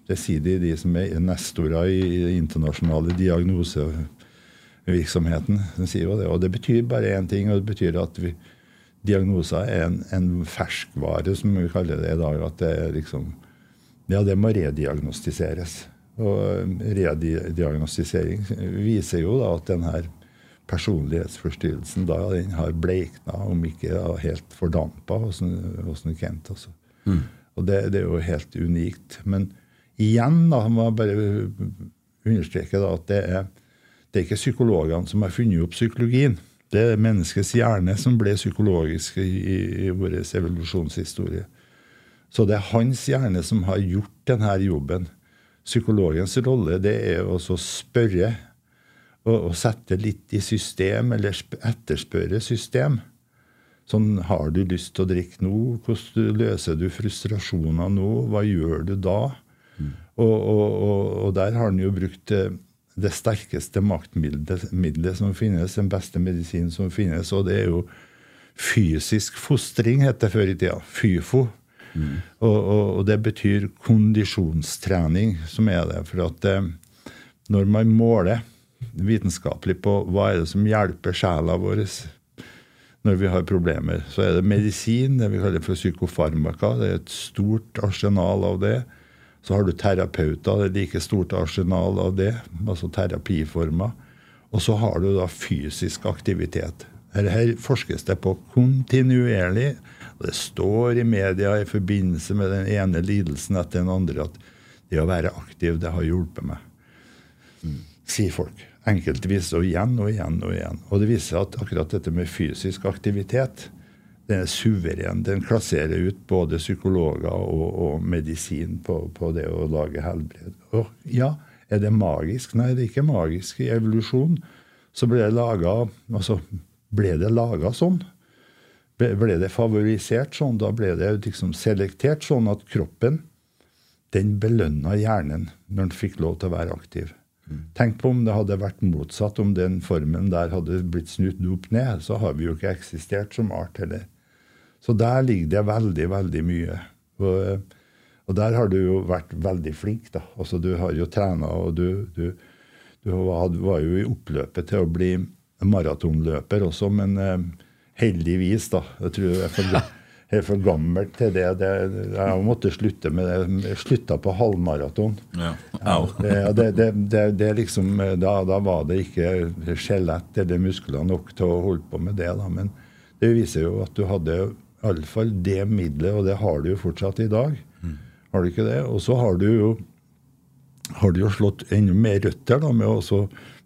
C: det, sier de, de som er nestorer i, i internasjonale diagnosevirksomheten. De sier jo det. Og det betyr bare én ting, og det betyr at vi, diagnoser er en, en ferskvare, som vi kaller det i dag. At det er liksom ja, det må rediagnostiseres. Og rediagnostisering viser jo da at denne personlighetsforstyrrelsen da, den har bleikna, om ikke da, helt fordampa hos, hos Kent. Altså. Mm. Og det, det, er jo helt unikt. Men igjen da, må jeg bare understreke da, at det er, det er ikke psykologene som har funnet opp psykologien. Det er menneskets hjerne som ble psykologisk i, i, i vår evolusjonshistorie. Så det er hans hjerne som har gjort denne jobben. Psykologens rolle det er å spørre og, og, sette litt i system, eller etterspørre system. Sånn, Har du lyst til å drikke nå? Hvordan løser du frustrasjoner nå? Hva gjør du da? Mm. Og, og, og, der har han jo brukt det, det sterkeste maktmiddelet som finnes, den beste medisinen som finnes, og det er jo fysisk fostring, het det før i tida. FYFO. Mm. Og, og, og, det betyr kondisjonstrening, som er det. For at eh, når man måler vitenskapelig på hva er det som hjelper sjela vår når vi har problemer, så er det medisin, det vi kaller for psykofarmaka. Det er et stort arsenal av det. Så har du terapeuter, det er like stort arsenal av det, altså terapiformer. Og så har du da fysisk aktivitet. Her, her forskes det på kontinuerlig det står i media i forbindelse med den ene lidelsen etter den andre at det å være aktiv, det har hjulpet meg. Mm. Sier folk. Enkeltvis og igjen og igjen og igjen. Og det viser at akkurat dette med fysisk aktivitet den er suveren. Den klasserer ut både psykologer og, og medisin på, på, det å lage helbred. Og ja, er det magisk? Nei, det er ikke magisk. I evolusjon så ble det laga altså, ble det laga sånn ble det favorisert sånn. Da ble det liksom selektert sånn at kroppen den belønna hjernen når den fikk lov til å være aktiv. Tenk på om det hadde vært motsatt, om den formen der hadde blitt snudd opp ned. Så har vi jo ikke eksistert som art heller. Så der ligger det veldig, veldig mye. Og, og der har du jo vært veldig flink. da. Altså Du har jo trena, og du, du, du var, jo i oppløpet til å bli maratonløper også, men eh, Heldigvis, da. Jeg tror jeg for, jeg er for gammel til det. det. Jeg måtte slutte med det. Jeg slutta på halvmaraton. Ja. Det, det, det, det, liksom, da, da, var det ikke skjelett eller muskler nok til å holde på med det. Da. Men det viser jo at du hadde iallfall det middelet, og det har du jo fortsatt i dag. Mm. Har du ikke det? Og så har du jo har du jo slått enda mer røtter da, med å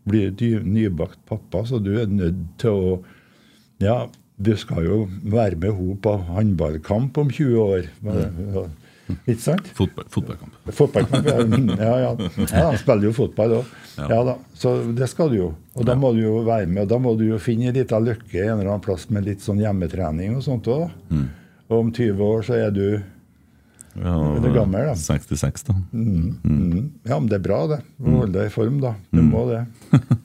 C: bli nybakt pappa, så du er nødt til å ja, du skal jo være med henne på håndballkamp om 20 år. Mm. Ikke sant?
B: Fotball, fotballkamp.
C: Fotballkamp, ja. Ja, ja. han spiller jo fotball òg. Ja. da. Så det skal du jo. Og da må du jo være med. Og da må du jo finne en liten lykke en eller annen plass med litt sånn hjemmetrening og sånt òg. Mm. Og om 20 år så er du ja, er gammel, da.
B: 66, da.
C: Mm. Mm. Ja, men det er bra, det. Holde deg i form, da. Du mm. må det.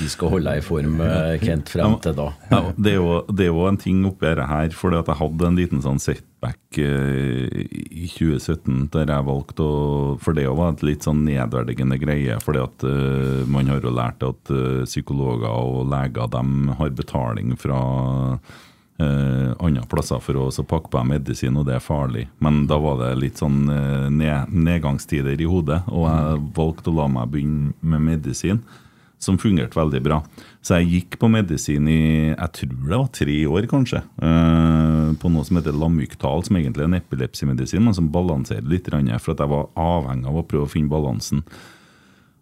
A: Du skal holde deg i form, eh, Kent, frem til da.
B: Ja, det, er jo, en ting oppi dette her, for jeg hadde en liten sånn setback eh, i 2017 der jeg valgte å For det var et litt sånn nedverdigende greie, fordi at uh, man har jo lært at psykologer og leger de har betaling fra Uh, andre plasser for å pakke på medisin, og det er farlig. Men da var det litt sånn uh, ned, nedgangstider i hodet, og jeg valgte å la meg begynne med medisin som fungerte veldig bra. Så jeg gikk på medisin i jeg tror det var tre år, kanskje. Eh, på noe som heter Lamyktal, som egentlig er en epilepsimedisin, men som balanserer litt. For at jeg var avhengig av å prøve å finne balansen.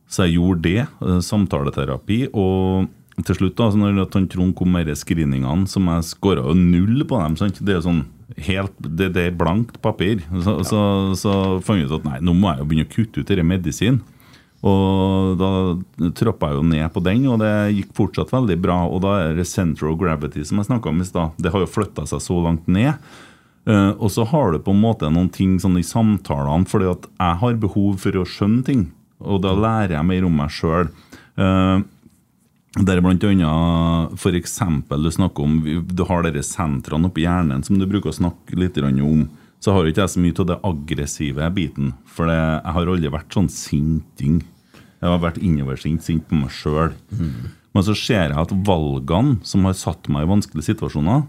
B: Så jeg gjorde det. Eh, samtaleterapi. Og til slutt, da, når Trond kom med screeningene, som jeg skåra null på dem sant? Det er sånn helt, det, det er blankt papir. Så, ja. så, så fant jeg ut at nei, nå må jeg jo begynne å kutte ut denne medisinen. Og da troppa jeg jo ned på den, og det gikk fortsatt veldig bra. Og da er det central gravity som jeg snakka om i stad. Det har jo flytta seg så langt ned. Uh, og så har du på en måte noen ting sånn i samtalene, fordi at jeg har behov for å skjønne ting. Og da lærer jeg mer om meg sjøl. Uh, der blant annet f.eks. du snakker om Du har disse sentrene oppi hjernen som du bruker å snakke litt om så har ikke jeg så mye av det aggressive biten. For det, jeg har aldri vært sånn sinting. Jeg har vært innoversint, sint på meg sjøl. Mm. Men så ser jeg at valgene som har satt meg i vanskelige situasjoner,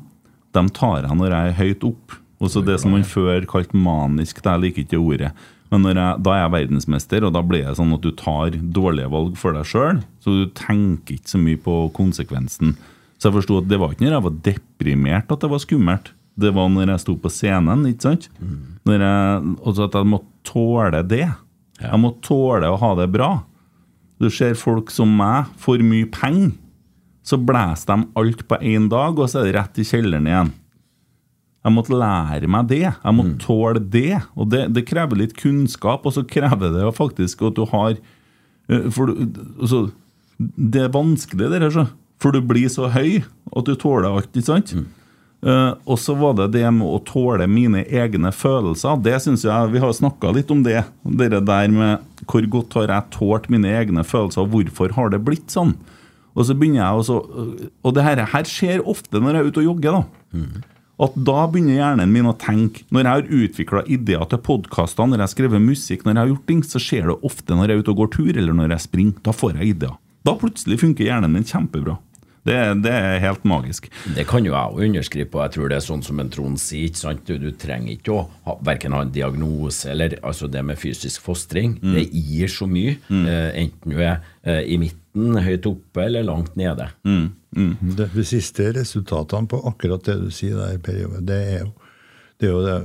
B: de tar jeg når jeg er høyt opp. Og så det som man før kalte manisk, det jeg liker ikke ordet. Men jeg, da er jeg verdensmester, og da blir det sånn at du tar dårlige valg for deg sjøl. Så du tenker ikke så mye på konsekvensen. Så jeg forsto at det var ikke når jeg var deprimert at det var skummelt det var når jeg sto på scenen. ikke sant? Mm. Når jeg, også at jeg måtte tåle det. Ja. Jeg måtte tåle å ha det bra. Du ser folk som meg for mye penger. Så blåser de alt på én dag, og så er det rett i kjelleren igjen. Jeg måtte lære meg det. Jeg måtte mm. tåle det. Og det, det, krever litt kunnskap, og så krever det faktisk at du har eh, For altså, det er vanskelig, det der, for du blir så høy at du tåler alt. ikke sant? Mm. Uh, og så var det det med å tåle mine egne følelser. Det synes jeg, Vi har snakka litt om det. Det der med hvor godt har jeg tålt mine egne følelser, og hvorfor har det blitt sånn? Og så begynner jeg også, og det her, her skjer ofte når jeg er ute og jogger. da. Mm. At da begynner hjernen min å tenke. Når jeg har utvikla ideer til podkaster, når jeg har skrevet musikk, når jeg har gjort ting, så skjer det ofte når jeg er ute og går tur, eller når jeg springer. Da får jeg ideer. Da plutselig funker hjernen min kjempebra. Det, det, er helt magisk.
A: Det kan jo jeg underskrive på. Jeg tror det er sånn som en Trond sier. ikke sant? Du, du, trenger ikke å ha, verken ha en diagnose eller altså det med fysisk fostring. Mm. Det gir så mye. Mm. Eh, enten du er eh, i midten, høyt oppe eller langt nede.
B: Mm. mm.
C: Det, de siste resultatene på akkurat det du sier der, Per det er jo det, er jo det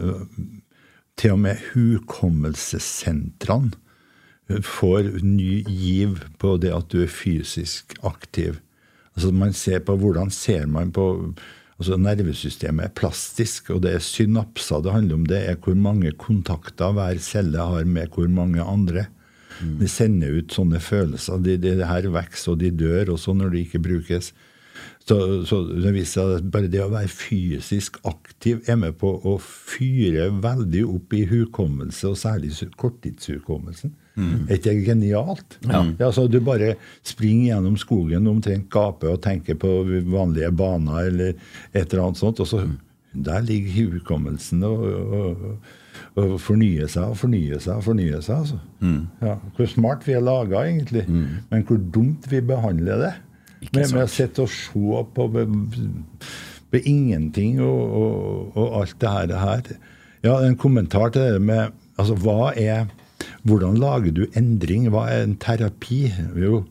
C: Til og med hukommelsessentrene får ny giv på det at du er fysisk aktiv. Altså Man ser på hvordan ser man på altså Nervesystemet er plastisk, og det er synapser det handler om. Det er hvor mange kontakter hver celle har med hvor mange andre. Mm. De sender ut sånne følelser. De, de, de her vokser, og de dør også når de ikke brukes. Så, så, det viser seg at bare det å være fysisk aktiv er med på å fyre veldig opp i hukommelse, og særlig korttidshukommelsen. Mm. Er ikke det genialt? Ja. Ja, du bare springer gjennom skogen, omtrent gaper og tenker på vanlige baner eller et eller annet sånt, og så der ligger hukommelsen og, og, og, fornye seg og fornye seg og fornye seg. Altså. Mm. Ja, hvor smart vi er laga, egentlig, mm. men hvor dumt vi behandler det. Med, med, å sitte og se på på ingenting og, og, og, alt det her. Ja, En kommentar til det med altså, hva er, Hvordan lager du endring? Hva er en terapi? Jo,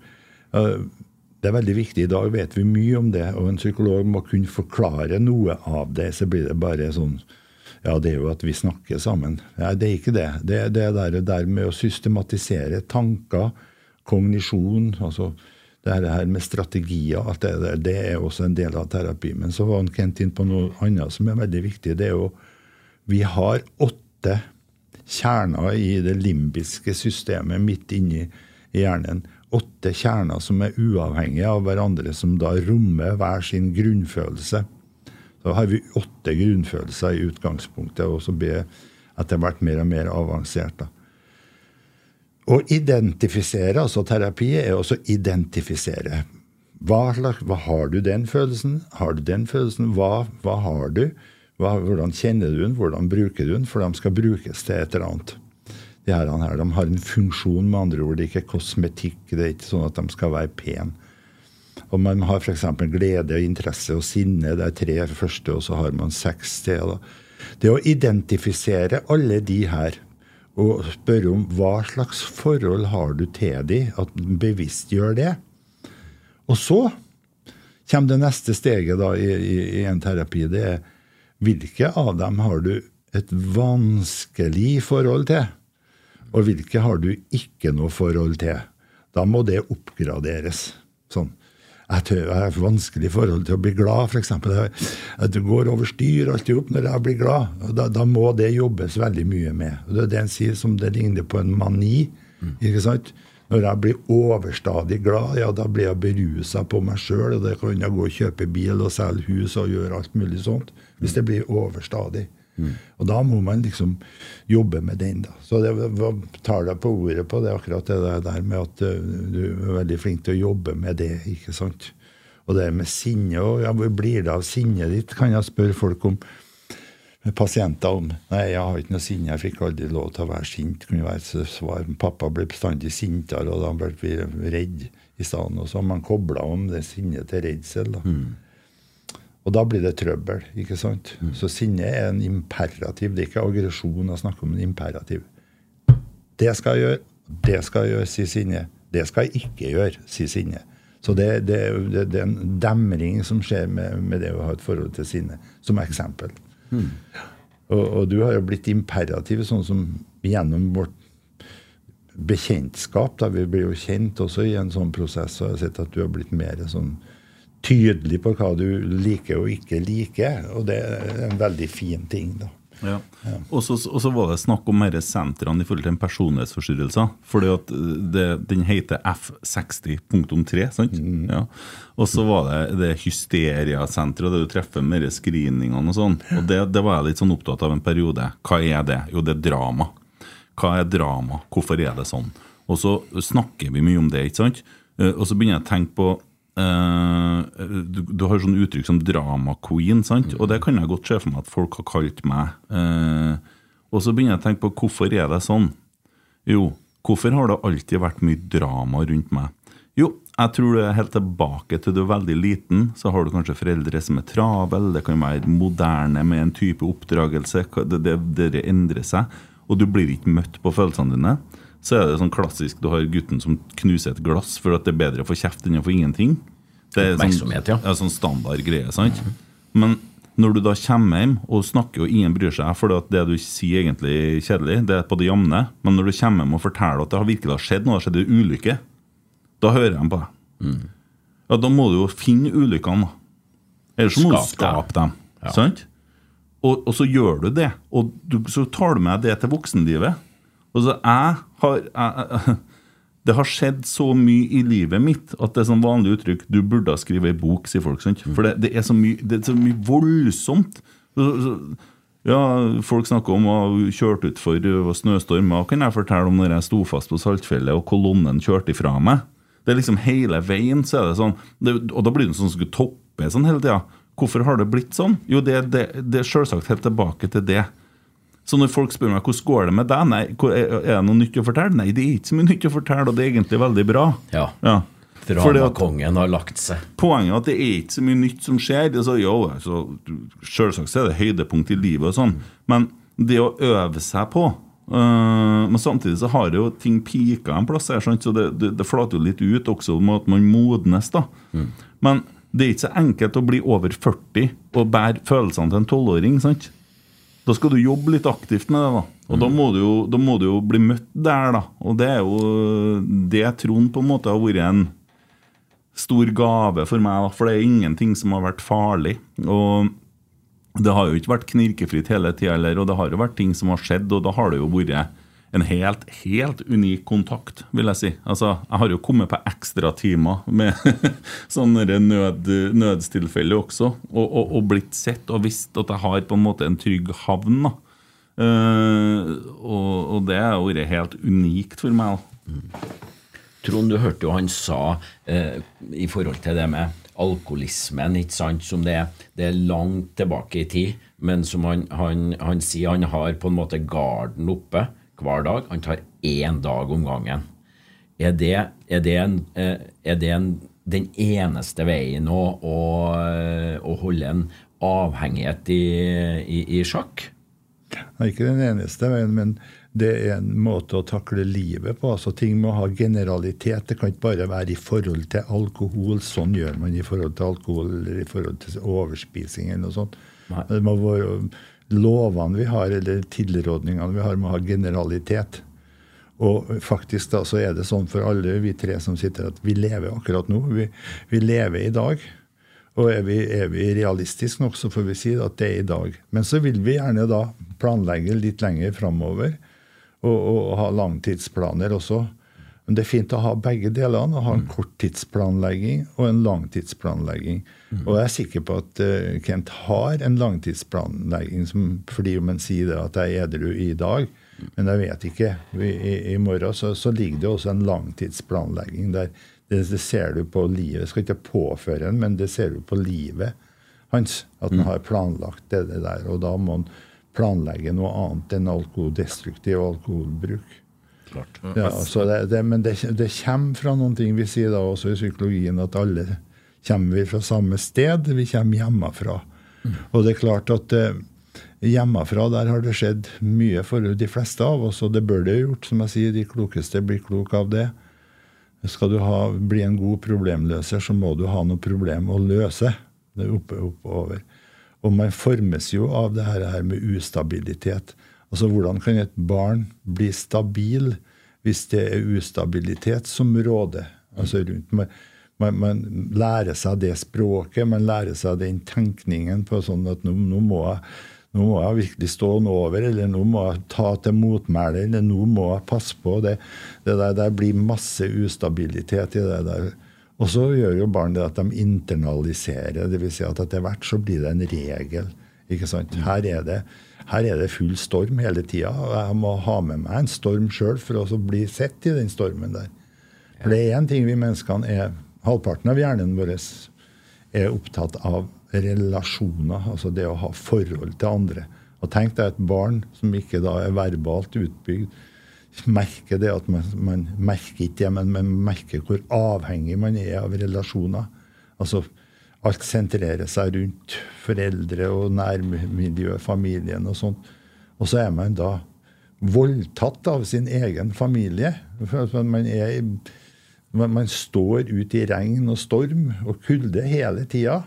C: det er veldig viktig. I dag vet vi mye om det, og en psykolog må kunne forklare noe av det. Så blir det bare sånn Ja, det er jo at vi snakker sammen. Nei, det er ikke det. Det er det der, der med å systematisere tanker, kognisjon, altså Det her med strategier alt det der, det er også en del av terapi. Men så var han Kent inn på noe annet som er veldig viktig. Det er jo Vi har åtte kjerner i det limbiske systemet midt inni hjernen. Åtte kjerner som er uavhengige av hverandre, som da rommer hver sin grunnfølelse. Da har vi åtte grunnfølelser i utgangspunktet, og så blir etter hvert mer og mer avansert. da. Å identifisere, altså terapi, er også identifisere. Hva, hva har du den følelsen? Har du den følelsen? Hva, hva har du? Hvordan kjenner du den? Hvordan bruker du den? For de skal brukes til et eller annet. De her, de har en funksjon, med andre ord. Det er ikke kosmetikk. Det er ikke sånn at de skal være pene. Og Man har f.eks. glede, interesse og sinne. Det er tre første, og så har man seks til. Det å identifisere alle de her og spørre om hva slags forhold har du til de, at bevisst gjør det. Og så kommer det neste steget da i, i, i en terapi. Det er hvilke av dem har du et vanskelig forhold til, og hvilke har du ikke noe forhold til. Da må det oppgraderes. Sånn jeg, har vanskelig forhold til å bli glad, f.eks. Det går over styr alltid opp når jeg blir glad. Da, da, må det jobbes veldig mye med. Det er det en sier som det ligner på en mani. ikke sant? Når jeg blir overstadig glad, ja, da blir jeg berusa på meg sjøl. Og da kan jeg gå og kjøpe bil og selge hus og gjøre alt mulig sånt. Hvis det blir overstadig. Mm. Og da må man liksom jobbe med den. da. Så det tar deg på ordet på det akkurat det der med at uh, du er veldig flink til å jobbe med det. ikke sant? Og det med sinne òg. ja, Hvor blir det av sinnet ditt, kan jeg spørre folk om. Med pasienter om. Nei, jeg har ikke noe sinne, jeg fikk aldri lov til å være sint. kunne være svar. Pappa ble bestandig sintere, og da ble vi redd i stedet. Og så har man kobla om det sinnet til redsel. da. Mm. Og da blir det trøbbel. ikke sant? Mm. Så sinne er en imperativ. Det er ikke aggresjon å snakke om en imperativ. Det skal jeg gjøre, det skal jeg gjøre, sier sinne. Det skal jeg ikke gjøre, sier sinne. Så det, det, det, det, er en demring som skjer med, med, det å ha et forhold til sinne, som eksempel. Og, og, du har jo blitt imperativ, sånn som gjennom vårt bekjentskap. da Vi blir jo kjent også i en sånn prosess, og jeg har sett at du har blitt mer sånn tydelig på hva du liker og ikke liker. Og det er en veldig fin ting. da.
B: Ja. Og så var det snakk om disse sentrene i forhold til en personlighetsforstyrrelse. fordi at det, Den heter F60.3. sant? Mm. Ja. Og så var det det hysteriasenteret, der du treffer med screeningene og sånn. Og det, det, var jeg litt sånn opptatt av en periode. Hva er det? Jo, det er drama. Hva er drama? Hvorfor er det sånn? Og så snakker vi mye om det, ikke sant? Eh, og så begynner jeg å tenke på du, du, har sånn uttrykk som 'drama queen', sant? og det kan jeg godt se for meg at folk har kalt meg. Uh, og så begynner jeg å tenke på hvorfor er det sånn? Jo, hvorfor har det alltid vært mye drama rundt meg? Jo, jeg tror det er helt tilbake til du er veldig liten, så har du kanskje foreldre som er travel, det kan være moderne med en type oppdragelse, det, det, det endrer seg, og du blir ikke møtt på følelsene dine så er det sånn klassisk du har gutten som knuser et glass for at det er bedre å få kjeft enn å få ingenting. Det er sånn, ja. er sånn standard greie. sant? Mm. Men når du da kommer hjem og snakker, og ingen bryr seg, for det du sier egentlig kjedelig, det er på det jevne, men når du kommer hjem og forteller at det har virkelig skjedd noe, det har skjedd en ulykke, da hører de på deg. Mm. Ja, Da må du jo finne ulykkene. Ellers må du skape dem. Ja. sant? Og, og, så gjør du det, og du, så tar du med det til voksenlivet. Altså, jeg har jeg, Det har skjedd så mye i livet mitt at det er sånn vanlig uttrykk Du burde ha skrevet ei bok, sier folk. Sant? For det, det, er mye, det er så mye voldsomt. Ja, Folk snakker om å ha kjørt utfor snøstorm. Hva kan jeg fortelle om når jeg sto fast på Saltfjellet og kolonnen kjørte ifra meg? Det er liksom Hele veien så er det sånn. Det, og da blir det sånn som skulle toppe sånn hele tida. Hvorfor har det blitt sånn? Jo, det, det, det er selvsagt helt tilbake til det så når folk spør meg hvordan går det med deg, nei, er det noe nytt å fortelle? Nei, det er ikke så mye nytt å fortelle, og det er egentlig veldig bra.
A: Ja, ja. Dramakongen har lagt seg.
B: Poenget er at det er ikke så mye nytt som skjer. Så, jo, så, Selvsagt er det høydepunkt i livet, og sånn, men det å øve seg på uh, Men samtidig så har jo ting pika en plass her, så det, det, det, flater jo litt ut også med at man modnes. da. Mm. Men det er ikke så enkelt å bli over 40 og bære følelsene til en tolvåring. sant? Da skal du jobbe litt aktivt med det. da Og mm. da, må jo, da, må du jo, bli møtt der, da. Og det er jo det Trond på en måte har vært en stor gave for meg, da, for det er ingenting som har vært farlig. Og det har jo ikke vært knirkefritt hele tida heller, og det har jo vært ting som har skjedd, og da har det jo vært en helt, helt unik kontakt, vil jeg si. Altså, Jeg har jo kommet på ekstratimer med sånne nød, nødstilfeller også, og, og, og, blitt sett og visst at jeg har på en måte en trygg havn. da. Uh, og, og, det har vært helt unikt for meg.
A: Mm. Trond, du hørte jo han sa uh, i forhold til det med alkoholismen, ikke sant, som det, det er langt tilbake i tid, men som han, han, han sier han har på en måte garden oppe hver dag. Han tar én dag om gangen. Er det, er det, en, eh, er det en, den eneste veien å, å, å, holde en avhengighet i, i, i sjakk?
C: Nei, ikke den eneste veien, men det er en måte å takle livet på. altså Ting må ha generalitet. Det kan ikke bare være i forhold til alkohol. Sånn gjør man i forhold til alkohol eller i forhold til overspising eller noe sånt. Nei. Det må være lovene vi har, eller tilrådningene vi har, må ha generalitet. Og faktisk da så er det sånn for alle vi tre som sitter, at vi lever akkurat nå. Vi, vi lever i dag. Og er vi, er vi realistiske nok, så får vi si at det er i dag. Men så vil vi gjerne da planlegge litt lenger framover. Og, og, ha langtidsplaner også. Men det er fint å ha begge delene. Å ha en mm. korttidsplanlegging og en langtidsplanlegging. Mm. Og jeg er sikker på at uh, Kent har en langtidsplanlegging som, fordi man sier det at jeg er edru i dag. Men jeg vet ikke. I, i morgen så, så, ligger det også en langtidsplanlegging der. Det, det, ser du på livet. Jeg skal ikke påføre en, men det ser du på livet hans. At han mm. har planlagt det, det der. Og da må han planlegge noe annet enn alkoholdestruktiv alkoholbruk
A: klart.
C: Ja, altså det, det, men det, det, kommer fra noen ting. Vi sier da også i psykologien at alle kommer vi fra samme sted. Vi kommer hjemmefra. Mm. Og det er klart at eh, hjemmefra der har det skjedd mye for de fleste av oss, og det bør det gjort. Som jeg sier, de klokeste blir klok av det. Skal du ha, bli en god problemløser, så må du ha noe problem å løse. Det er oppe, oppover. Og man formes jo av det her med ustabilitet. Altså Hvordan kan et barn bli stabil hvis det er ustabilitet som råder? Altså rundt man, man, man, lærer seg det språket, man lærer seg den tenkningen på sånn at nå, nå, må, jeg, nå må jeg virkelig stå den over, eller nå må jeg ta til motmæle, eller nå må jeg passe på. Det, det der, der blir masse ustabilitet i det der. Og så gjør jo barn det at de internaliserer. Dvs. Si at etter hvert så blir det en regel. ikke sant? Her er det her er det full storm hele tida. Og jeg må ha med meg en storm sjøl for å bli sett i den stormen der. For det er én ting vi menneskene er Halvparten av hjernen vår er opptatt av relasjoner, altså det å ha forhold til andre. Og tenk deg et barn som ikke da er verbalt utbygd, merker det at man, man merker ikke det, men man merker hvor avhengig man er av relasjoner. Altså alt sentrerer seg rundt foreldre og nærmiljø, familien og sånt. Og så er man da voldtatt av sin egen familie. Man, er, man står ute i regn og storm og kulde hele tida.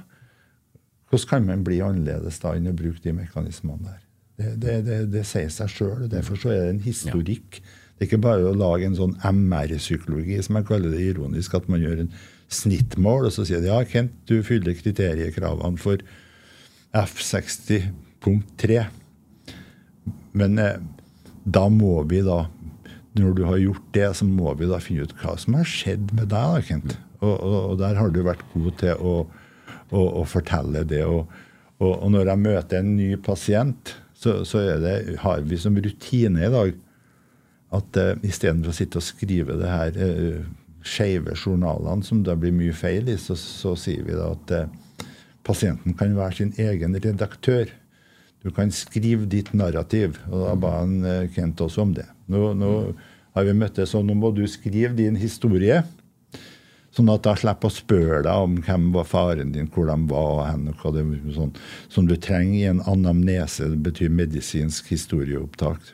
C: Hvordan kan man bli annerledes da enn å bruke de mekanismene der? Det, det, det, det sier seg sjøl. Derfor så er det en historikk. Det er ikke bare å lage en sånn MR-psykologi, som jeg kaller det ironisk, at man gjør en snittmål, og så sier de ja, Kent, du fyller kriteriekravene for F60.3. Men eh, da må vi da Når du har gjort det, så må vi da finne ut hva som har skjedd med deg, da, Kent. Og, og, og der har du vært god til å, å, å fortelle det. Og, og, når jeg møter en ny pasient, så, så det, har vi som rutine i dag at uh, istedenfor å sitte og skrive det her uh, skeive journalene som det blir mye feil i, så, så sier vi da at eh, pasienten kan være sin egen redaktør. Du kan skrive ditt narrativ. Og da ba han eh, Kent også om det. Nå, nå har vi møttes, og nå må du skrive din historie. Sånn at da slipper å spørre deg om hvem var faren din, hvor de var, hen, og hva det sånn, som du trenger i en anamnese. Det betyr medisinsk historieopptak.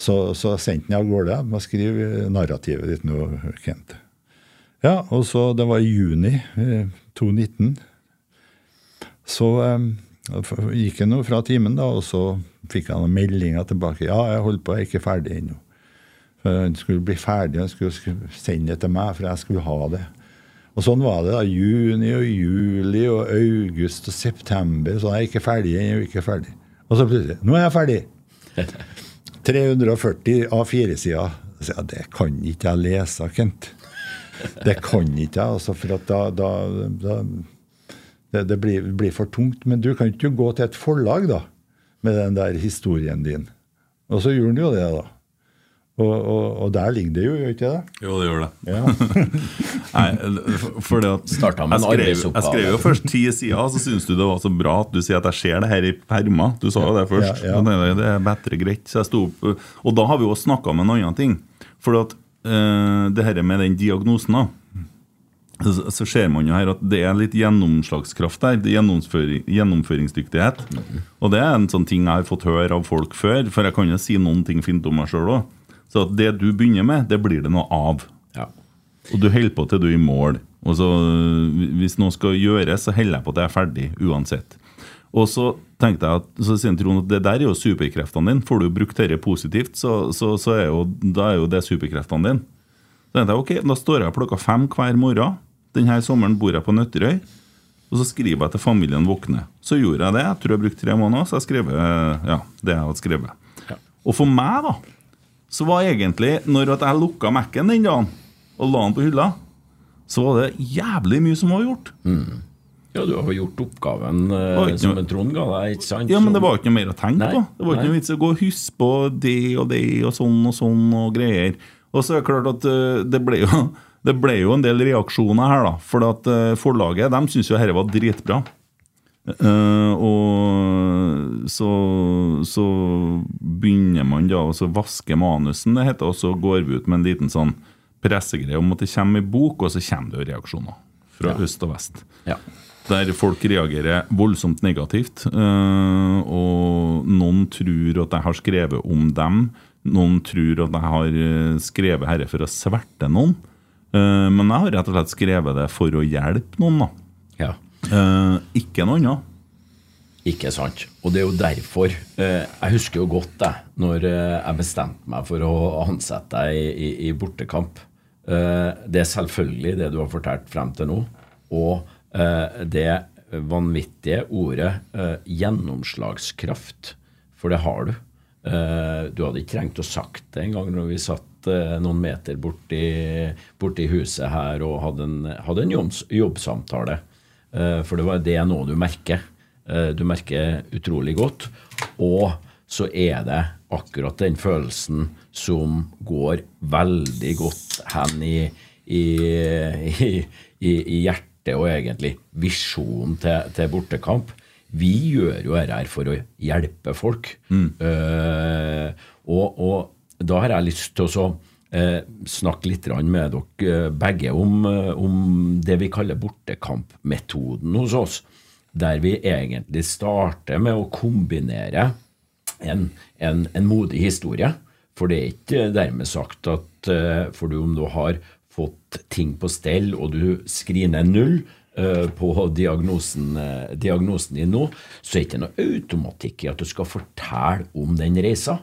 C: Så, så sendte han av gårde med skrive narrativet ditt nå, Kent. Ja, og så Det var i juni 2019. Eh, så um, gikk han fra timen, da, og så fikk han meldinga tilbake. 'Ja, jeg holder på, jeg er ikke ferdig ennå.' Han skulle bli ferdig, han skulle sende det til meg, for jeg skulle ha det. Og sånn var det. da, Juni og juli og august og september. Så er jeg ikke ferdig ennå, ikke ferdig. Og så plutselig Nå er jeg ferdig! 340 A4-sider. Så jeg, Det kan ikke jeg lese, Kent. Det kan ikke jeg, altså, for at da, da, da det, det blir, blir for tungt. Men du kan ikke gå til et forlag da, med den der historien din. Og så gjorde han jo det, da. Og, og, og der ligger det jo, gjør ikke det?
B: Jo, det gjør det.
C: Ja.
B: Nei, for det at
A: med
B: jeg, skrev, jeg skrev jo først ti sider, så syns du det var så bra at du sier at jeg ser det her i perma. Du sa jo det først.
C: Ja, ja.
B: Det er bedre greit. Så jeg sto opp, og da har vi jo snakka om en annen ting. For at eh, det her med den diagnosen, da. Så, så ser man jo her at det er litt gjennomslagskraft der. Er gjennomføring, gjennomføringsdyktighet. Og det er en sånn ting jeg har fått høre av folk før, for jeg kan jo si noen ting fint om meg sjøl òg. Så at det du begynner med, det blir det noe av.
A: Ja.
B: Og du holder på til du er i mål. Og så, øh, Hvis noe skal gjøres, så holder jeg på til jeg er ferdig, uansett. Og så tenkte jeg at, så sier Trond at det der er jo superkreftene dine. Får du brukt dette positivt, så, så, så er jo, da er jo det superkreftene dine. Så tenkte jeg, ok, Da står jeg klokka fem hver morgen. Denne sommeren bor jeg på Nøtterøy. Og så skriver jeg til familien våkner. Så gjorde jeg det. Jeg tror jeg brukte tre måneder, så jeg skrev ja, det jeg hadde skrevet.
A: Ja.
B: Og for meg, da, så var egentlig når at jeg lukka Mac-en den dagen og la den på hylla, så var det jævlig mye som var gjort.
A: Ja, du har gjort oppgaven eh, som en Trond ga deg, ikke sant?
B: Ja, men det var ikke noe mer å tenke
A: Nei,
B: på. Det var ikke
A: nei.
B: noe vits i å gå og huske på det og det og sånn og sånn og greier. Og så er det klart at uh, det ble jo, det ble jo en del reaksjoner her, da. For at eh, forlaget de syntes jo dette var dritbra. Uh, og så, så begynner man da å så vaske manusen, det heter, og så går vi ut med en liten sånn pressegreie om at det kommer i bok, og så kommer det jo reaksjoner fra
A: Ja.
B: øst og vest
A: Ja.
B: Der folk reagerer voldsomt negativt. eh, og noen tror at jeg har skrevet om dem. Noen tror at jeg har eh, skrevet herre for å sverte noen. Eh, men jeg har rett og slett skrevet det for å hjelpe noen. da.
A: ja.
B: Ikke noe annet.
A: Ikke sant. Og det er jo derfor Jeg husker jo godt det, når jeg bestemte meg for å ansette deg i, i, i bortekamp. Det er selvfølgelig det du har fortalt frem til nå, og det vanvittige ordet eh, gjennomslagskraft. For det har du. Eh, du hadde ikke trengt å sagt det en gang når vi satt eh, noen meter borti, borti huset her og hadde en, hadde en jobbs, jobbsamtale. Eh, for det var det noe du merker. Eh, du merker utrolig godt. Og så er det akkurat den følelsen som går veldig godt hen i, i, i, i, i hjertet og egentlig visjonen til, til bortekamp. Vi gjør jo dette her for å hjelpe folk. Eh, og, og da har jeg lyst til å så, eh, snakke litt med dere eh, begge om, eh, om det vi kaller bortekampmetoden hos oss. Der vi egentlig starter med å kombinere en, en, en modig historie. For det er ikke dermed sagt at eh, for du om du har fått ting på stell, og du skriner null eh, på diagnosen, eh, diagnosen din nå, så er det ikke noe automatikk i at du skal fortelle om den reisa.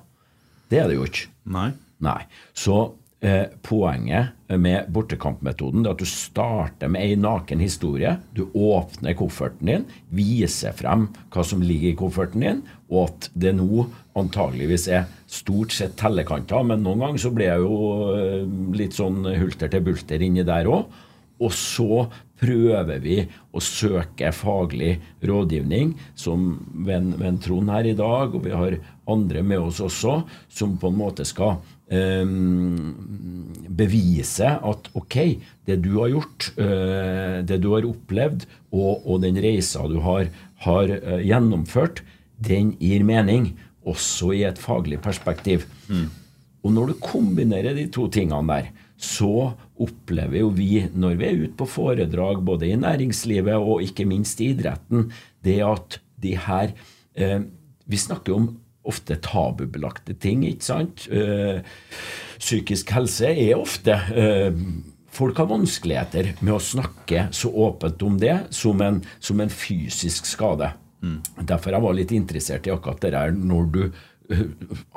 A: Det er det jo ikke.
B: Nei.
A: Nei. Så eh, poenget med bortekampmetoden er at du starter med ei naken historie. Du åpner kofferten din, viser frem hva som ligger i kofferten din, og at det nå antageligvis er stort sett tellekanter, men noen ganger så blir jeg jo eh, litt sånn hulter til bulter inni der òg. Og så prøver vi å søke faglig rådgivning, som ved ved en Trond her i dag, og vi har andre med oss også, som på en måte skal bevise at ok, det du har gjort, eh, det du har opplevd, og, og den reisa du har, har eh, gjennomført, den gir mening, også i et faglig perspektiv. Og når du kombinerer de to tingene der, så opplever jo vi, når vi er ute på foredrag både i næringslivet og ikke minst i idretten, det at de her eh, Vi snakker om ofte tabubelagte ting, ikke sant? Eh, psykisk helse er ofte eh, Folk har vanskeligheter med å snakke så åpent om det som en, som en fysisk skade. Derfor jeg var litt interessert i akkurat det der når du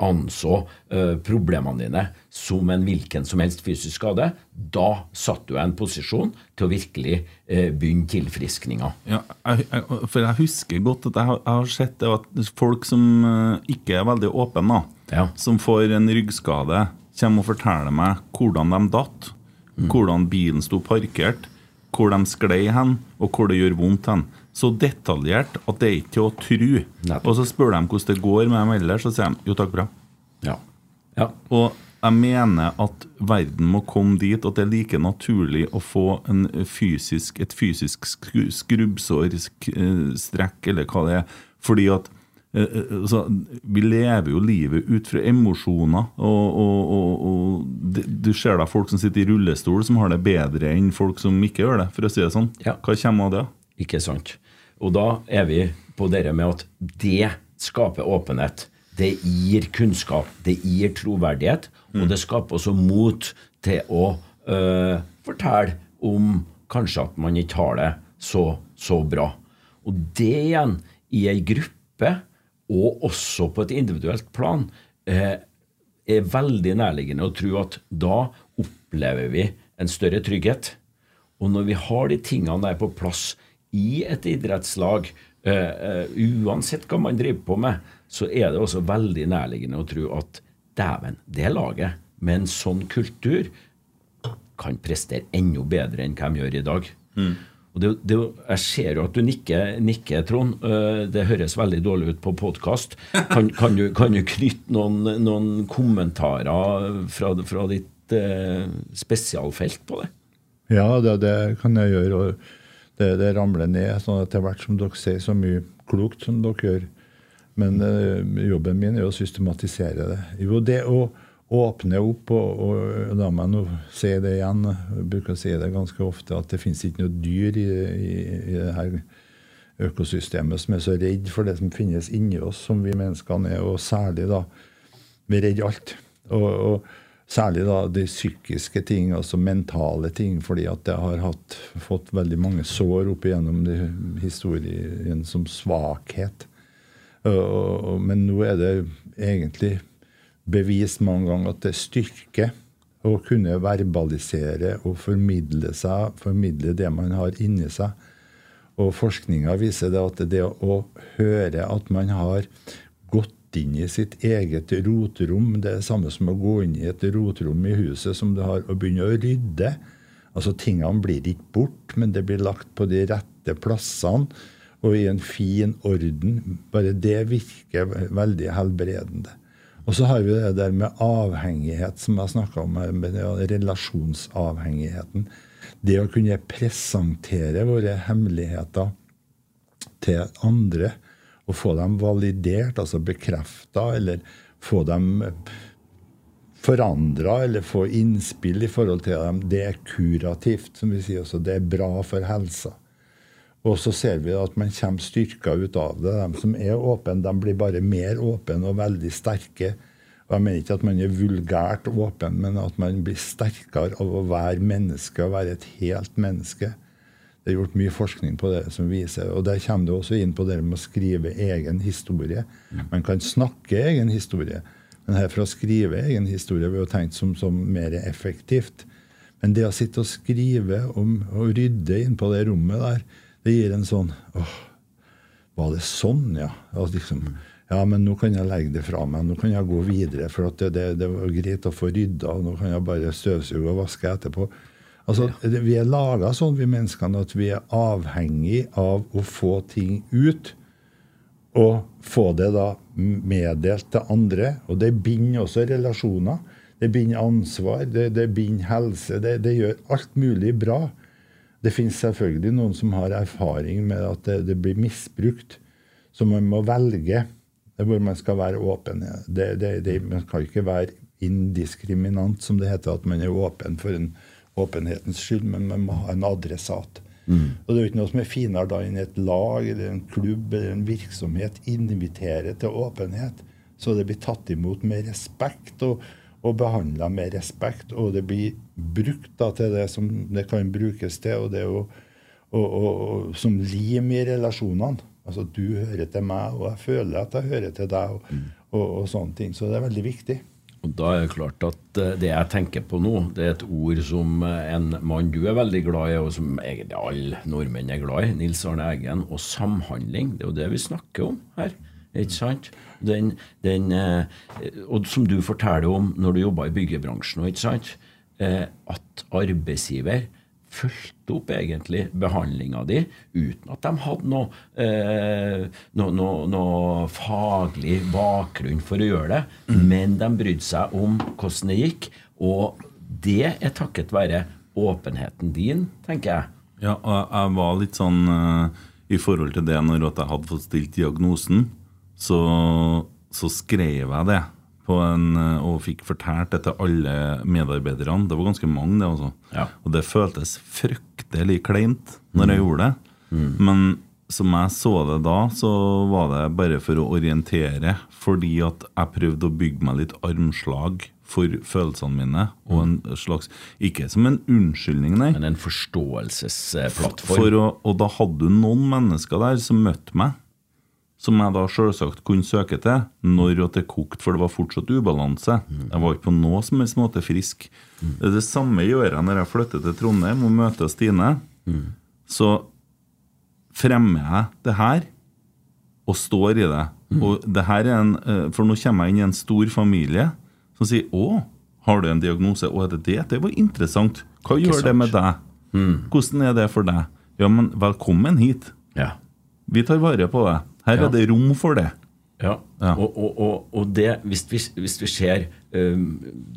A: anså eh, problemene dine som en hvilken som helst fysisk skade, da satt du i en posisjon til å virkelig eh, begynne tilfriskninga.
B: Ja, jeg, jeg, for jeg husker godt at jeg har, jeg har sett at folk som eh, ikke er veldig åpne,
A: Ja.
B: som får en ryggskade, kommer og forteller meg hvordan de datt, hvordan bilen sto parkert, hvor de sklei hen, og hvor det gjør vondt hen. Så detaljert at det er ikke til å tro.
A: Nettopp.
B: Og så spør de hvordan det går med dem ellers, så sier de jo takk, bra.
A: Ja. ja.
B: Og jeg mener at verden må komme dit at det er like naturlig å få en fysisk, et fysisk skrubbsår, strekk eller hva det er. Fordi at eh, eh, altså, Vi lever jo livet ut fra emosjoner. Og, og, og, og Du ser da folk som sitter i rullestol, som har det bedre enn folk som ikke gjør det. for å si det sånn.
A: Ja.
B: Hva kommer av det?
A: Ikke sant? Og da er vi på det med at det skaper åpenhet. Det gir kunnskap, det gir troverdighet, og det skaper også mot til å øh, fortelle om kanskje at man ikke har det så, så bra. Og det igjen, i ei gruppe, og også på et individuelt plan, øh, er veldig nærliggende å tro at da opplever vi en større trygghet. Og når vi har de tingene der på plass i et idrettslag, uh, uh, uansett hva man driver på med, så er det også veldig nærliggende å tro at dæven, det laget med en sånn kultur kan prestere enda bedre enn hva de gjør i dag. Og det, det, jeg ser jo at du nikker, nikker Trond. Eh, Det høres veldig dårlig ut på podkast. Kan, kan, du- kan du knytte noen, noen kommentarer fra, fra ditt eh, spesialfelt på det?
C: Ja, det, det kan jeg gjøre. og det, det ramler ned sånn etter hvert som dere sier så mye klokt som dere gjør. Men eh, jobben min er å systematisere det. Jo, det å åpne opp, og, og la meg nå si det igjen, jeg bruker å si det ganske ofte, at det finnes ikke noe dyr i, i, i det her økosystemet som er så redd for det som finnes inni oss, som vi menneskene er, og særlig da vi er redd alt. Og, og særlig da de psykiske ting, altså mentale ting, fordi at jeg har hatt, fått veldig mange sår opp igjennom historien som svakhet. Men nå er det egentlig bevist mange ganger at det er styrke å kunne verbalisere og formidle, seg, formidle det man har inni seg. Og forskninga viser det at det å høre at man har gått inn i sitt eget rotrom, det er det samme som å gå inn i et rotrom i huset som du har, og begynne å rydde. Altså Tingene blir ikke bort, men det blir lagt på de rette plassene og i en fin orden. Bare det virker veldig helbredende. Og så har vi det der med avhengighet, som jeg snakka om med relasjonsavhengigheten. Det å kunne presentere våre hemmeligheter til andre og få dem validert, altså bekrefta, eller få dem forandra eller få innspill i forhold til dem, det er kurativt, som vi sier. også. det er bra for helsa. Og så ser vi at man kommer styrka ut av det. De som er åpne, de blir bare mer åpne og veldig sterke. Og Jeg mener ikke at man er vulgært åpen, men at man blir sterkere av å være menneske og være et helt menneske. Det er gjort mye forskning på det som viser, og der kommer det også inn på det med å skrive egen historie. Man kan snakke egen historie, men herfra å skrive egen historie vi har tenkt som, som mer effektivt. Men det å sitte og skrive om, og rydde inn på det rommet der, det gir en sånn åh, Var det sånn, ja? Altså, liksom, ja, men nå kan jeg legge det fra meg. Nå kan jeg gå videre. For at det, det, det var greit å få rydda, nå kan jeg bare støvsuge og vaske etterpå. Altså, ja. Vi er laga sånn, vi menneskene, at vi er avhengig av å få ting ut. Og få det da meddelt til andre. Og det binder også relasjoner. Det binder ansvar, det, det binder helse. Det, det gjør alt mulig bra. Det finnes selvfølgelig noen som har erfaring med at det, det blir misbrukt. Så man må velge hvor man skal være åpen. Det, det, det, man kan ikke være indiskriminant, som det heter, at man er åpen for en åpenhetens skyld, men man må ha en adressat. Og det er jo ikke noe som er finere da enn et lag eller en klubb eller en virksomhet inviterer til åpenhet. Så det blir tatt imot med respekt og, og behandla med respekt. Og det blir brukt da til det som det kan brukes til, og det er jo og, og, og, som lim i relasjonene. Altså, Du hører til meg, og jeg føler at jeg hører til deg. Og, og, og sånne ting. Så det er veldig viktig.
A: Og da er det klart at eh, det jeg tenker på nå, det er et ord som eh, en mann du er veldig glad i, og som egentlig alle nordmenn er glad i, Nils Arne Eggen, og samhandling. Det er jo det vi snakker om her. Ikke sant? Den, den, eh, og som du forteller om når du jobba i byggebransjen, ikke sant? at arbeidsgiver fulgte opp egentlig behandlinga di uten at de hadde noe, eh, noe, noe, noe, faglig bakgrunn for å gjøre det. Mm. Men de brydde seg om hvordan det gikk. Og det er takket være åpenheten din, tenker jeg.
B: Ja, og jeg var litt sånn uh, i forhold til det når jeg hadde fått stilt diagnosen, så, så skrev jeg det en, eh, og fikk fortalt det til alle medarbeiderne. Det var ganske mange, det. også. Ja. Og det føltes fryktelig kleint når jeg mm. gjorde det. Mm. Men som jeg så det da, så var det bare for å orientere. Fordi at jeg prøvde å bygge meg litt armslag for følelsene mine. Og en slags, Ikke som en unnskyldning, nei.
A: Men en forståelsesplattform.
B: For å, og da hadde du noen mennesker der som møtte meg som jeg da selvsagt kunne søke til når det kokte, for det var fortsatt ubalanse. Jeg var ikke på noe som helst måte frisk. Det det samme gjør jeg når jeg flytter til Trondheim og møter Stine. Så fremmer jeg det her og står i det. Og det her er en, eh, For nå kommer jeg inn i en stor familie som sier 'Å, har du en diagnose?' 'Å, er det det?' Det var interessant. Hva gjør det med deg? Hvordan er det for deg? Ja, men velkommen hit.
A: Ja.
B: Vi tar vare på deg. Her er det rom for det.
A: Ja. Og, og, og, og, det, hvis vi, hvis vi ser um,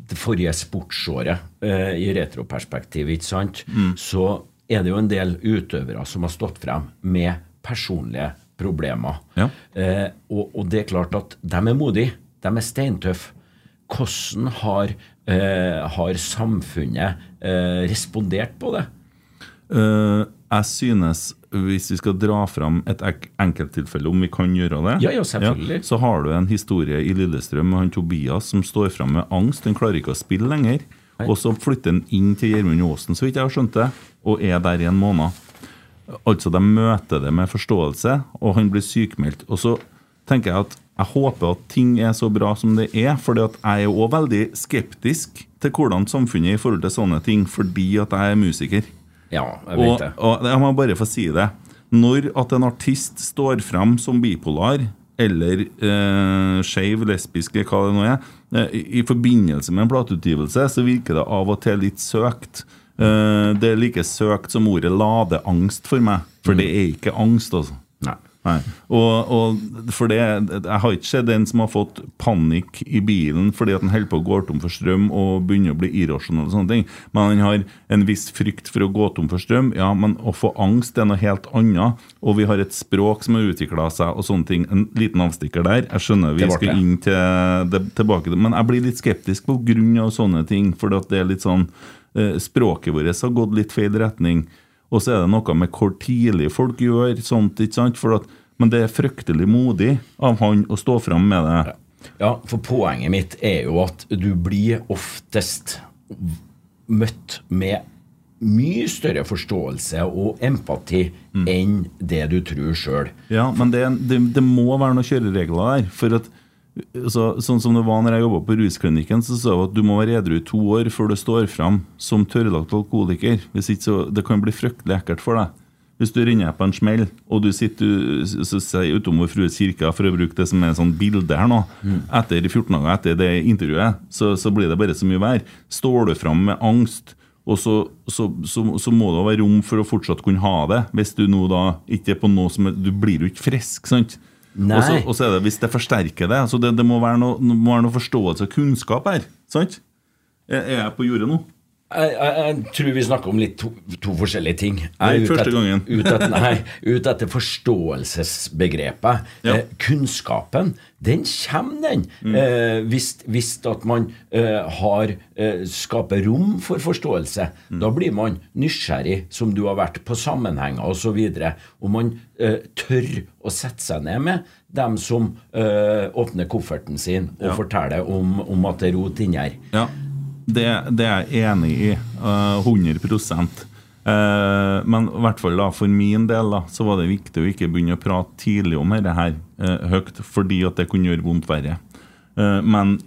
A: det forrige sportsåret uh, i retroperspektiv, ikke sant, mm. så er det jo en del utøvere som har stått frem med personlige problemer. Ja. Uh, og, det er klart at de er modige. De er steintøffe. Hvordan har, uh, har samfunnet respondert på det?
B: jeg synes hvis vi skal dra fram et enkelttilfelle, om vi kan gjøre det,
A: ja, ja, selvfølgelig.
B: Ja, så har du en historie i Lillestrøm med han Tobias som står fram med angst. Han klarer ikke å spille lenger. Hei. Og så flytter han inn til Gjermund Aasen, så vidt jeg har skjønt det, og er der i en måned. Altså, De møter det med forståelse, og han blir sykmeldt. Og så tenker jeg at jeg håper at ting er så bra som det er, fordi jeg er òg veldig skeptisk til hvordan samfunnet er i forhold til sånne ting, fordi at jeg er musiker.
A: Ja, jeg vet det.
B: Og, og jeg må bare få si det. Når at en artist står fram som bipolar eller eh, skeiv, lesbisk, hva det nå er, eh, i, i, forbindelse med en plateutgivelse, så virker det av og til litt søkt. Eh, det er like søkt som ordet ladeangst for meg, for mm. det er ikke angst, altså. Og, og, for det, Jeg har ikke sett en som har fått panikk i bilen fordi at han holder på å gå tom for strøm og begynner å bli irrasjonell. og sånne ting. Men han har en viss frykt for å gå tom for strøm. Ja, Men å få angst er noe helt annet. Og vi har et språk som har utvikla seg og sånne ting. En liten avstikker der. Jeg skjønner vi skal inn til det, tilbake Men jeg blir litt skeptisk pga. sånne ting. For det er litt sånn eh, Språket vårt har gått litt feil retning. Og så er det noe med hvor tidlig folk gjør sånt. ikke sant? For at, men det er fryktelig modig av han å stå fram med det.
A: Ja, for poenget mitt er jo at du blir oftest møtt med mye større forståelse og empati mm. enn det du tror sjøl.
B: Ja, men det, det, det, må være noen kjøreregler der. For at så, sånn som det var når jeg jobba på rusklinikken, så sa jeg at du må være edru i to år før du står fram som tørrlagt alkoholiker. Hvis ikke så, Det kan bli fryktelig ekkelt for deg. Hvis du renner på en smell, og du sitter så sier utenfor Frues kirke, for å bruke det som er sånn bilde her nå, mm. etter 14 dager etter det intervjuet, så, så, blir det bare så mye vær. Står du fram med angst, og så, så, så, må det være rom for å fortsatt kunne ha det. Hvis du nå da ikke er på noe som Du blir jo ikke frisk, sant? Og så er det hvis det forsterker det. Så Det, det må, være noe, må, være noe, forståelse og kunnskap her. sant? Er, jeg på jordet nå?
A: Jeg, jeg, jeg, tror vi snakker om litt to, to forskjellige ting.
B: Jeg er gangen.
A: ut, etter, nei, ut etter forståelsesbegrepet. Ja. Eh, kunnskapen, den kommer, den. Mm. Eh, hvis, hvis, at man eh, har eh, skaper rom for forståelse. Mm. Da blir man nysgjerrig, som du har vært, på sammenhenger osv. Og, så og man eh, tør å sette seg ned med dem som eh, åpner kofferten sin og ja. forteller om, om, at det er rot inni her.
B: Ja. Det, det, er jeg enig i. Uh, 100 uh, Men i hvert fall da, for min del da, så var det viktig å ikke begynne å prate tidlig om dette her, uh, høyt, fordi at det kunne gjøre vondt verre. Eh, men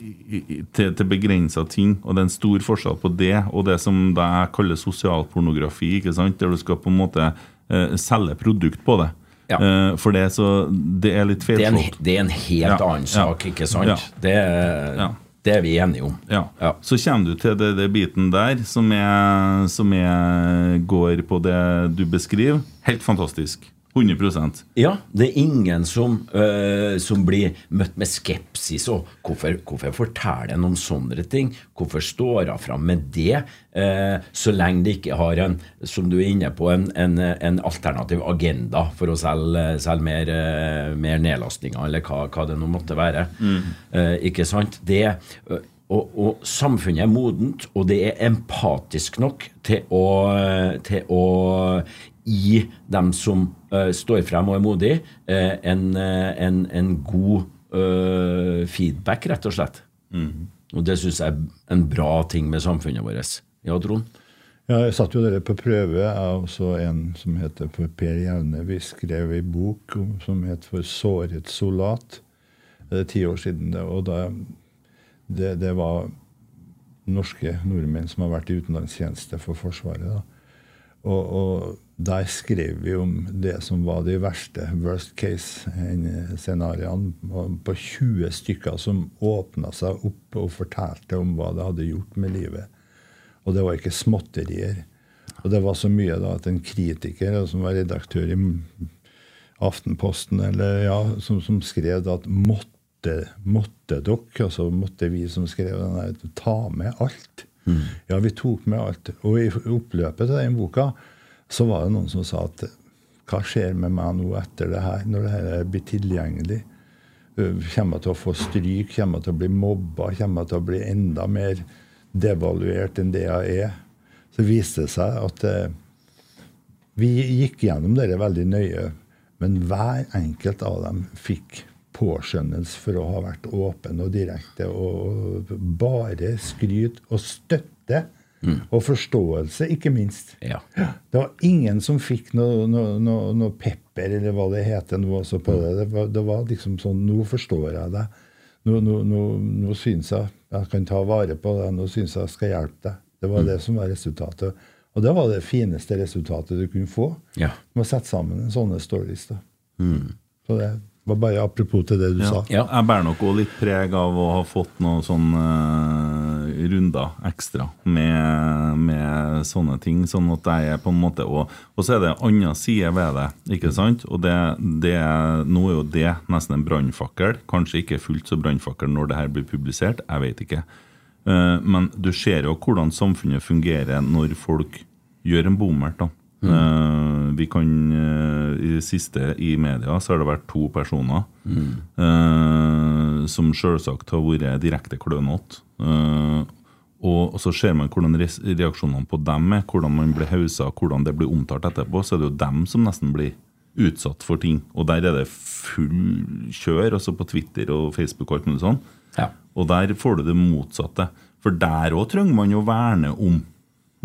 B: til, til begrensa ting, og det er en stor forskjell på det og det som det jeg kaller sosialpornografi, ikke sant? der du skal på en måte eh, selge produkt på det.
A: Ja.
B: Eh, for det, så, det er litt
A: Det
B: feilslått.
A: det er en helt
B: Ja,
A: annen sak, ikke sant?
B: ja.
A: Det, er-
B: Ja.
A: Det er vi enige om.
B: Ja.
A: Ja.
B: Så kommer du til det, det biten der som, er, som er, går på det du beskriver. Helt fantastisk. 100
A: Ja, det er ingen som, øh, som blir møtt med skepsis. Og hvorfor, hvorfor forteller en om sånne ting? Hvorfor står hun fram med det? Eh, så lenge det ikke har en, som du er inne på, en, en, en alternativ agenda for å selge, selge mer, eh, mer nedlastninger, eller hva, hva det nå måtte være. Eh, ikke sant? Det øh, og, og samfunnet er modent, og det er empatisk nok til å, til å gi dem som uh, står frem og er modige, uh, en, uh, en, en god eh, feedback, rett og slett. Og det syns jeg er en bra ting med samfunnet vårt. Ja, Trond?
C: Ja, jeg satt jo dere på prøve. Jeg har en som heter for Per Jevne. Vi skrev ei bok som het For såret soldat. Det er ti år siden. det, og da, det, det var norske nordmenn som har vært i utenlandstjeneste for Forsvaret. Og, og der skrev vi om det som var de verste worst case-scenarioene. På 20 stykker som åpna seg opp og fortalte om hva det hadde gjort med livet. Og det var ikke småtterier. Og det var så mye da at en kritiker som var redaktør i Aftenposten, eller ja, som, som skrev at måtte, måtte dere, altså måtte vi som skrev den ta med alt? Ja, vi tok med alt. Og i oppløpet til den boka så var det noen som sa at hva skjer med meg nå etter det her, når det her blir tilgjengelig? Uh, Kommer jeg til å få stryk? Kommer jeg til å bli mobba? Kommer jeg til å bli enda mer devaluert enn det jeg er? Så viste det seg at eh, vi gikk gjennom det veldig nøye, men hver enkelt av dem fikk påskjønnelse for å ha vært åpen og direkte og bare skryt og støtte og forståelse, ikke minst.
A: Ja.
C: Det var ingen som fikk noe, noe, noe, noe pepper, eller hva det heter nå også på det. Det var, det var liksom sånn Nå forstår jeg deg. Nå, nå, nå, nå syns jeg jeg kan ta vare på deg. Nå syns jeg jeg skal hjelpe deg. Det var det som var resultatet. Og det var det fineste resultatet du kunne få
A: Ja.
C: med å sette sammen en sånne stories. da. Så det var bare apropos til det du sa.
A: Ja.
B: Jeg bærer nok òg litt preg av å ha fått noen sånne eh, runder ekstra med, med sånne ting. Sånn at jeg er på en måte Og, og så er det en annen side ved det. ikke sant? Og det, det, Nå er jo det nesten en brannfakkel. Kanskje ikke fullt så brannfakkel når det her blir publisert. Jeg vet ikke. Eh, Men du ser jo hvordan samfunnet fungerer når folk gjør en bommert. da. Eh, vi kan eh, I det siste i media så har det vært to personer eh, som selvsagt har vært direkte klønete. Og, og så ser man hvordan reaksjonene på dem er, hvordan man blir hausa, hvordan det blir omtalt etterpå. Så er det jo dem som nesten blir utsatt for ting. Og der er det full kjør, altså på Twitter og Facebook og alt mulig sånn.
A: Ja.
B: Og der får du det motsatte. For der òg trenger man jo verne om.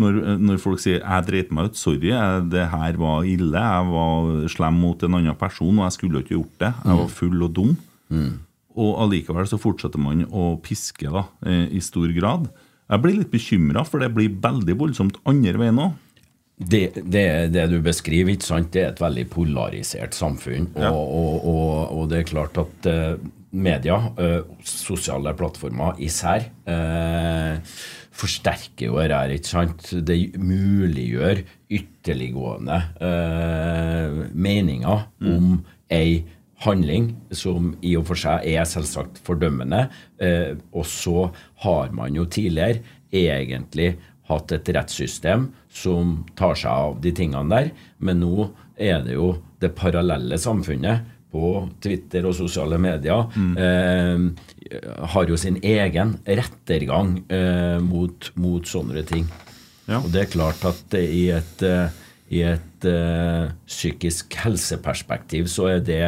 B: Når, når folk sier 'jeg dreit meg ut', sorry, jeg, det her var ille, jeg var slem mot en annen person, og jeg skulle ikke gjort det. Jeg var full og dum. Og allikevel så fortsetter man å piske da, eh, i stor grad. Jeg blir litt bekymra, for det blir veldig voldsomt andre veien òg.
A: Det, det, det du beskriver, ikke sant? det er et veldig polarisert samfunn. Og,
B: Ja.
A: og, og, og det er klart at eh, media, eh, sosiale plattformer især, eh, forsterker jo dette. ikke sant? Det muliggjør ytterliggående eh, meninger om ei handling som i og for seg er selvsagt fordømmende. Og så har man jo tidligere egentlig hatt et rettssystem som tar seg av de tingene der, men nå er det jo det parallelle samfunnet på Twitter og sosiale medier eh, har jo sin egen rettergang eh, mot, mot sånne ting.
B: Ja.
A: Og det er klart at i et, eh, i et uh, psykisk helseperspektiv så er det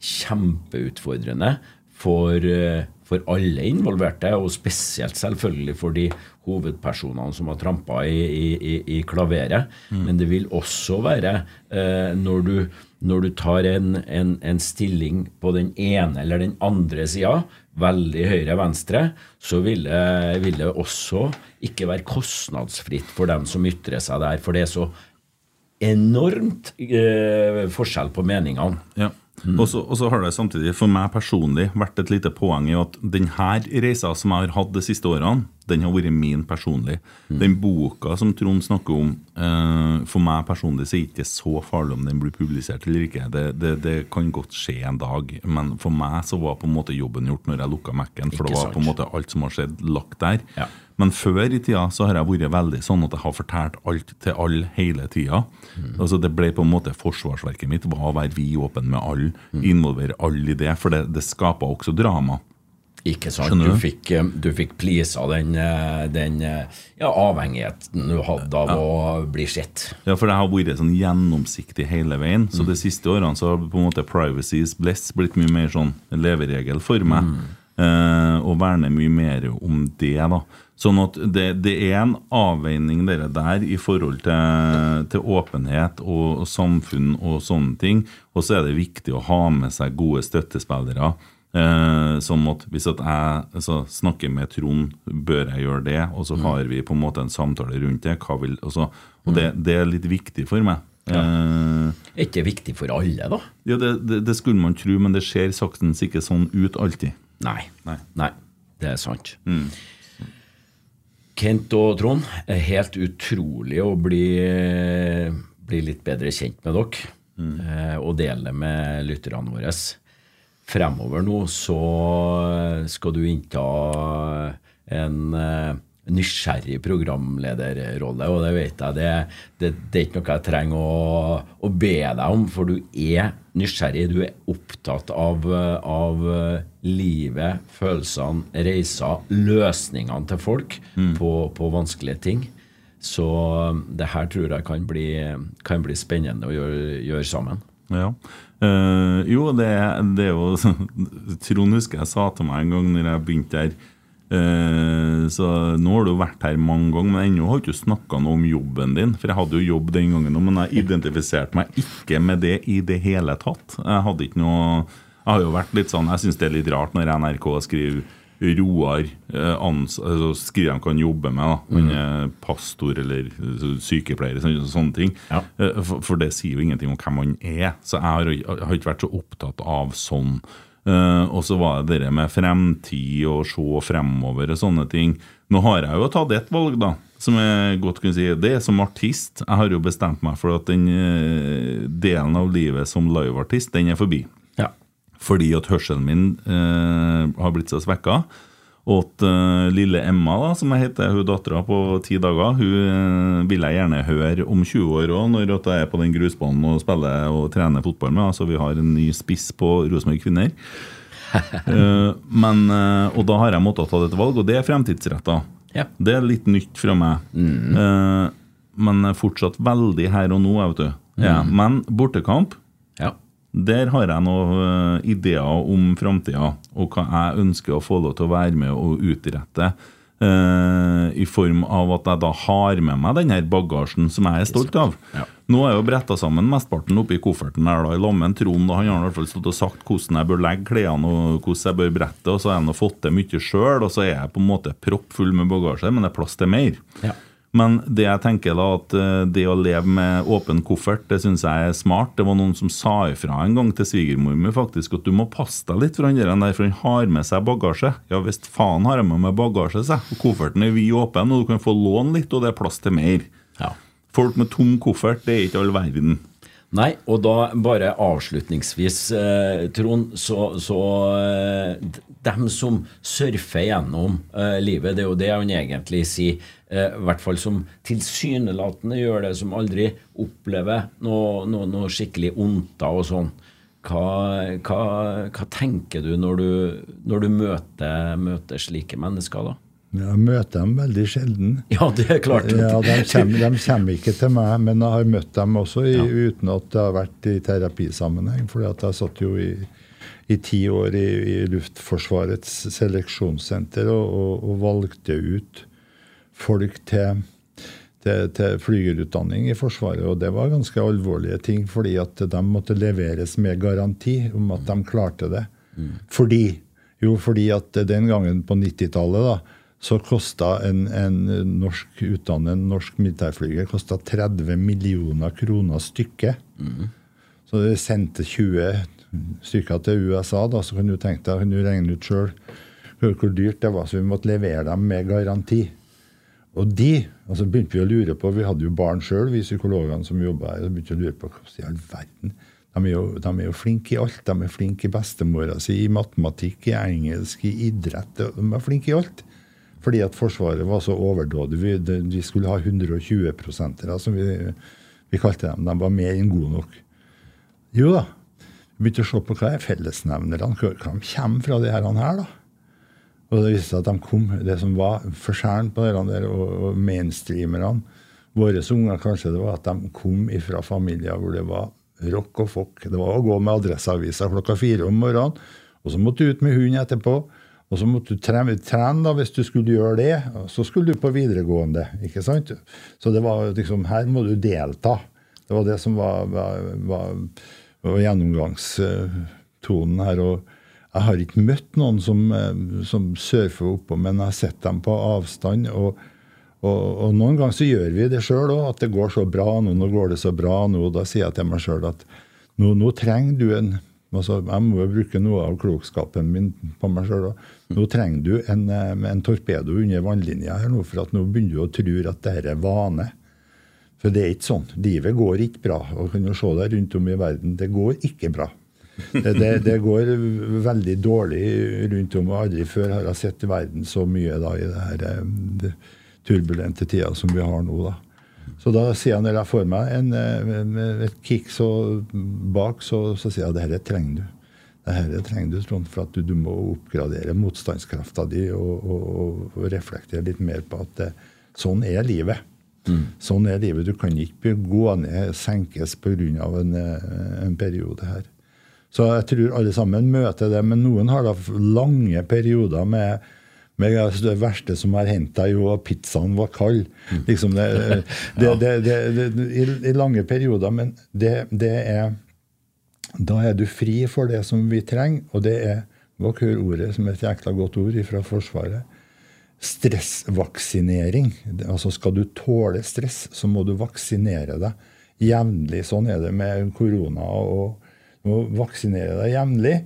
A: kjempeutfordrende for, eh, for alle involverte, og spesielt selvfølgelig for de hovedpersonene som har trampa i, i, i, klaveret. klaveret. Men det vil også være eh, når, du, når du tar en, en, en stilling på den ene eller den andre sida, veldig høyre-venstre, så vil det, vil det også ikke være kostnadsfritt for dem som ytrer seg der. For det er så enormt eh, forskjell på meningene.
B: Ja. Og så og så har det samtidig for meg personlig vært et lite poeng i at denne reisa som jeg har hatt de siste årene, den har vært min personlig. Den boka som Trond snakker om, eh, for meg personlig så er det ikke så farlig om den blir publisert eller ikke. Det, det, det kan godt skje en dag, men for meg så var på en måte jobben gjort når jeg lukka Mac-en. For det var på en måte alt som har skjedd, lagt der.
A: Ja.
B: Men før i tida så har jeg vært veldig sånn at jeg har fortalt alt til alle hele tida. Altså det ble på en måte forsvarsverket mitt var å være vidåpen med alle, involvere alle i det. For det, det skaper også drama.
A: Ikke sant? Du
B: du?
A: fikk, eh, du fikk pleasa den, eh, den eh, ja, avhengigheten du hadde av å bli sett.
B: Ja, for det har vært sånn gjennomsiktig hele veien. Så de siste årene så har på en måte privacy is bliss blitt mye mer sånn leveregel for meg. Eh, og verne mye mer om det, da. Sånn at det, det er en avveining dere der i forhold til, til åpenhet og, og samfunn og sånne ting. Og så er det viktig å ha med seg gode støttespillere. Eh, sånn at hvis at jeg altså, snakker med Trond, bør jeg gjøre det? Og så har vi på en måte en samtale rundt det. Vil, altså, og det, det er litt viktig for meg. Eh,
A: Er ikke viktig for alle, da?
B: ja, det, det, det skulle man tro, men det ser saktens ikke sånn ut alltid.
A: Nei.
B: Nei.
A: Nei, det er sant. Kent og Trond, er helt utrolig å bli, bli litt bedre kjent med dere. Mm. Og dele med lytterne våre. Fremover nå så skal du innta en eh, nysgjerrig programlederrolle, og det vet jeg. Det, det, det er ikke noe jeg trenger å, å be deg om, for du er nysgjerrig. Du er opptatt av, av livet, følelsene, reiser, løsningene til folk på, på vanskelige ting. Så eh, det her tror jeg kan bli, kan bli spennende å gjøre, gjøre sammen.
B: Ja. Uh, jo, det, det er jo Trond husker jeg sa til meg en gang når jeg begynte der eh, Så nå har du vært her mange ganger, men ennå har du ikke snakka noe om jobben din. For jeg hadde jo jobb den gangen, men jeg identifiserte meg ikke med det i det hele tatt. Jeg hadde ikke noe Jeg har jo vært litt sånn Jeg syns det er litt rart når NRK skriver Roar eh, ans, altså skriver han kan jobbe med. da Han er pastor eller eh, sykepleier, sånne, sånne ting.
A: Ja.
B: Eh, For, for det sier jo ingenting om hvem han er. Så jeg har, jeg har ikke vært så opptatt av sånn. Eh, og så var det det med fremtid og se fremover og sånne ting. Nå har jeg jo tatt et valg, da. Som jeg godt kunne si Det er som artist. Jeg har jo bestemt meg for at den uh, delen av livet som liveartist, den er forbi.
A: Ja.
B: Fordi at hørselen min uh, har blitt så svekka. Og at eh, lille Emma, da, som jeg heter, hun dattera på ti dager, hun uh, vil jeg gjerne høre om 20 år òg, når jeg er på den grusbanen og spiller og trener fotball med. Altså vi har en ny spiss på Rosenborg Kvinner. uh, men, og da har jeg måttet ta et valg, og det er fremtidsretta.
A: Ja.
B: Det er litt nytt fra meg. Eh, men fortsatt veldig her og nå, vet du. Ja, men bortekamp. Der har jeg noen eh, ideer om framtida, og hva jeg ønsker å få lov til å være med og utrette. Uh, I form av at jeg da har med meg denne bagasjen som jeg er stolt av.
A: Ja.
B: Nå er jeg jo bretta sammen mesteparten oppi kofferten her da, i lag med Trond. og Han har i hvert fall stått og sagt hvordan jeg bør legge klærne og hvordan jeg bør brette. og Så har jeg nå fått til mye sjøl, og så er jeg på en måte proppfull med bagasje, men det er plass til mer.
A: Ja.
B: Men det jeg tenker da at eh, det å leve med åpen koffert, det syns jeg er smart. Det var noen som sa ifra en gang til svigermor mi faktisk at du må passe deg litt for han der, for han har med seg bagasje. Ja visst faen har jeg med meg bagasje, sa jeg. Kofferten er vid åpen, og du kan få låne litt, og det er plass til mer.
A: ja.
B: Folk med tom koffert, det er ikke all verden.
A: Nei, og da bare avslutningsvis, eh, Trond, så, så eh, dem som surfer gjennom eh, livet, det er jo det han egentlig sier, eh, hvert fall som tilsynelatende gjør det, som aldri opplever noe, noe, noe skikkelig ondta og sånn. Hva, hva, hva tenker du når du, når du møter, møter slike mennesker, da?
C: Jeg møter dem veldig sjelden.
A: Ja, det er klart.
C: Ja, de kommer, de kommer ikke til meg, men jeg har møtt dem også i, uten at det har vært i terapisammenheng. For jeg satt jo i, i ti år i, i Luftforsvarets seleksjonssenter og, og, og valgte ut folk til, til, til flygerutdanning i Forsvaret. Og det var ganske alvorlige ting, fordi at de måtte leveres med garanti om at de klarte det. Fordi Jo, fordi at den gangen på 90-tallet da, så kosta en, en norsk utdannet norsk militærflyger kosta 30 millioner kroner stykket. Så de sendte 20 stykker til USA. da, Så kan du tenke deg, kan du regne ut sjøl hvor, hvor dyrt det var. Så vi måtte levere dem med garanti. Og de altså begynte vi å lure på, Vi hadde jo barn sjøl, vi psykologene som jobba her. og begynte å lure på Hvordan i all verden de er, jo, de er jo flinke i alt. De er flinke i bestemora si, i matematikk, i engelsk, i idrett. De er flinke i alt. Fordi at Forsvaret var så overdådig. Vi, de, vi skulle ha 120 prosenter, som vi, vi kalte dem. De var mer enn gode nok. Jo da. Vi begynte å se på hva er fellesnevnerne. Hva kommer fra de her da? Og det viste seg at de kom, det som var forskjellen på dere der, og, og mainstreamerne Våre unger kanskje det var at de kom fra familier hvor det var rock og folk. Det var å gå med Adresseavisa klokka fire om morgenen, og så måtte du ut med hund etterpå. Og så måtte du trene, trene da, hvis du skulle gjøre det. Og så skulle du på videregående. ikke sant? Så det var liksom, her må du delta. Det var det som var, var, var, var gjennomgangstonen her. og jeg har ikke møtt noen som, som surfer oppå, men jeg har sett dem på avstand. og og, og, noen ganger så gjør vi det sjøl òg, at det går så bra nå. Nå går det så bra nå. Da sier jeg til meg sjøl at nå, nå, trenger du en altså Jeg må jo bruke noe av klokskapen min på meg sjøl òg. Nå trenger du en, en, torpedo under vannlinja her nå, for at nå begynner du å tro at dette er vane. For det er ikke sånn. Livet går ikke bra. Og kan jo se deg rundt om i verden. Det går ikke bra. Det, det, går veldig dårlig rundt om. og Aldri før har jeg sett verden så mye da i det her det, turbulente tida som vi har nå. da. Så da sier han, når jeg får meg en, en, et kick så bak, så, så sier jeg at dette trenger du. Dette trenger du, Trond, for at du, du må oppgradere motstandskrafta di og, og, og, reflektere litt mer på at det, sånn er livet. Mm. Sånn er livet. Du kan ikke gå ned, senkes pga. En, en periode her. Så jeg tror alle sammen møter det. Men noen har da lange perioder med men det verste som har hendt deg, jo at pizzaen var kald. Liksom det, det, det, i, i, lange perioder. Men det, er Da er du fri for det som vi trenger, og det er Hva hør ordet som er et jækla godt ord fra Forsvaret? Stressvaksinering. Altså Skal du tåle stress, så må du vaksinere deg jevnlig. Sånn er det med korona. og må vaksinere deg jevnlig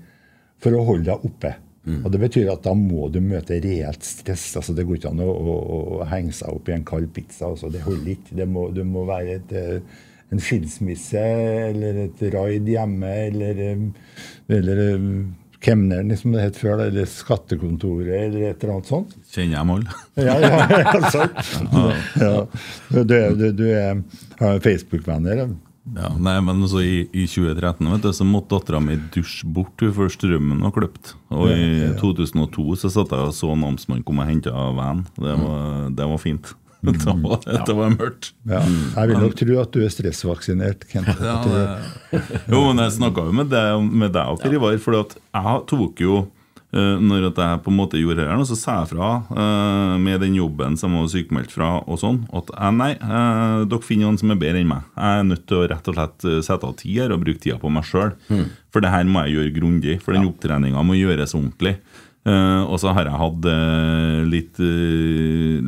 C: for å holde deg oppe. Mm. Og Det betyr at da må du møte reelt stress. altså Det går ikke an å, å, å henge seg opp i en kald pizza. altså Det holder ikke. Det må, det må være et, eh, en skilsmisse eller et raid hjemme eller, eh, eller eh, kemneren, som det het før, eller skattekontoret, eller et eller annet sånt.
B: Kjenner jeg alle.
C: ja, ja, sant. ja. Du, du, du er Facebook-venner?
B: Ja, nei, men så I, i 2013 vet du, så måtte dattera mi dusje bort før strømmen var kløpt. Og i ja, ja. 2002 så satt jeg og så namsmannen komme og hente vennen. Det, var, det var fint. Mm. Det var, det var mørkt.
C: Ja. Jeg vil nok tro at du er stressvaksinert, Kent. Ja, det,
B: jo, men jeg snakka jo med deg, med deg og for jeg tok jo Uh, når jeg på en måte gjorde det, så sa jeg fra uh, med den jobben som jeg var sykemeldt fra, og sånn, at uh, nei, dere finner noen som er bedre enn meg. Jeg er nødt til å rett og slett sette av tid her og bruke tida på meg sjøl. Mm. For det her må jeg gjøre grundig. For den ja. opptreninga må gjøres ordentlig. og så har jeg hatt litt,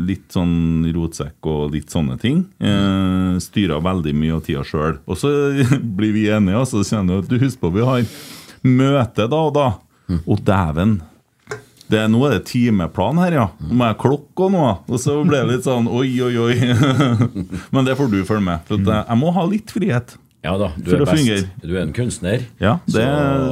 B: litt sånn rotsekk og litt sånne ting. Uh, Styra veldig mye av tida sjøl. Og så blir vi enige, og så kjenner du at du husker på vi har møte da og da. Og dæven! Det, nå er det timeplan her, ja. Må jeg klokke og noe. Og så ble det litt sånn oi, oi, oi. Men det får du følge med. For jeg må ha litt frihet.
A: Ja da, du er best. Du er en kunstner.
B: Ja, det,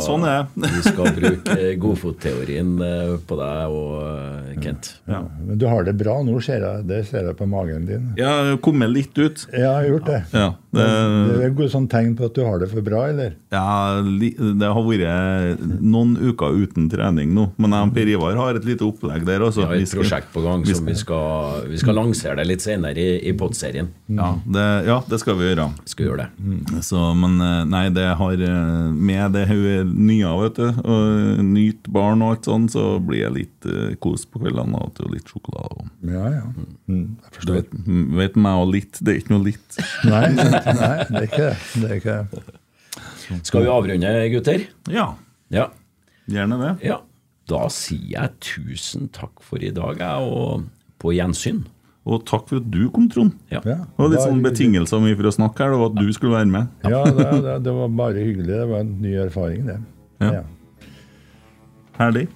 B: så sånn er
A: jeg. vi skal bruke godfotteorien eh, på deg og eh, Kent.
C: Ja. Men du har det bra nå, ser jeg. Det ser jeg på magen din.
B: Ja, jeg har kommet litt ut.
C: Ja, jeg har gjort det.
B: Ja,
C: det, det er et sånn tegn på at du har det for bra, eller?
B: Ja, det har vært noen uker uten trening nå. Men jeg og Per Ivar har et lite opplegg der også.
A: Vi har et prosjekt på gang som vi skal, vi skal lansere det litt senere i, i podserien.
B: Ja, ja, det skal vi gjøre.
A: Skal gjøre det.
B: Så, men eh, nei, det har eh, Med det hun er nye vet du, og nyte barn og alt sånn, så blir det litt uh, kos på kveldene og litt sjokolade.
C: Ja, ja. Mm,
B: jeg forstår. Du vet, vet meg og litt, det er ikke noe litt.
C: nei, nei, det er ikke det. det, er ikke det.
A: Skal vi avrunde, gutter?
B: Ja.
A: ja.
B: Gjerne det.
A: Ja. da sier jeg tusen takk for i dag, jeg, og på gjensyn.
B: Og takk for at du kom, Trond.
A: Ja.
B: Det var litt sånn betingelser mye for å snakke her, det var at du skulle være med.
C: Ja, det, det, det var bare hyggelig. Det var en ny erfaring, det.
B: Ja. Herlig.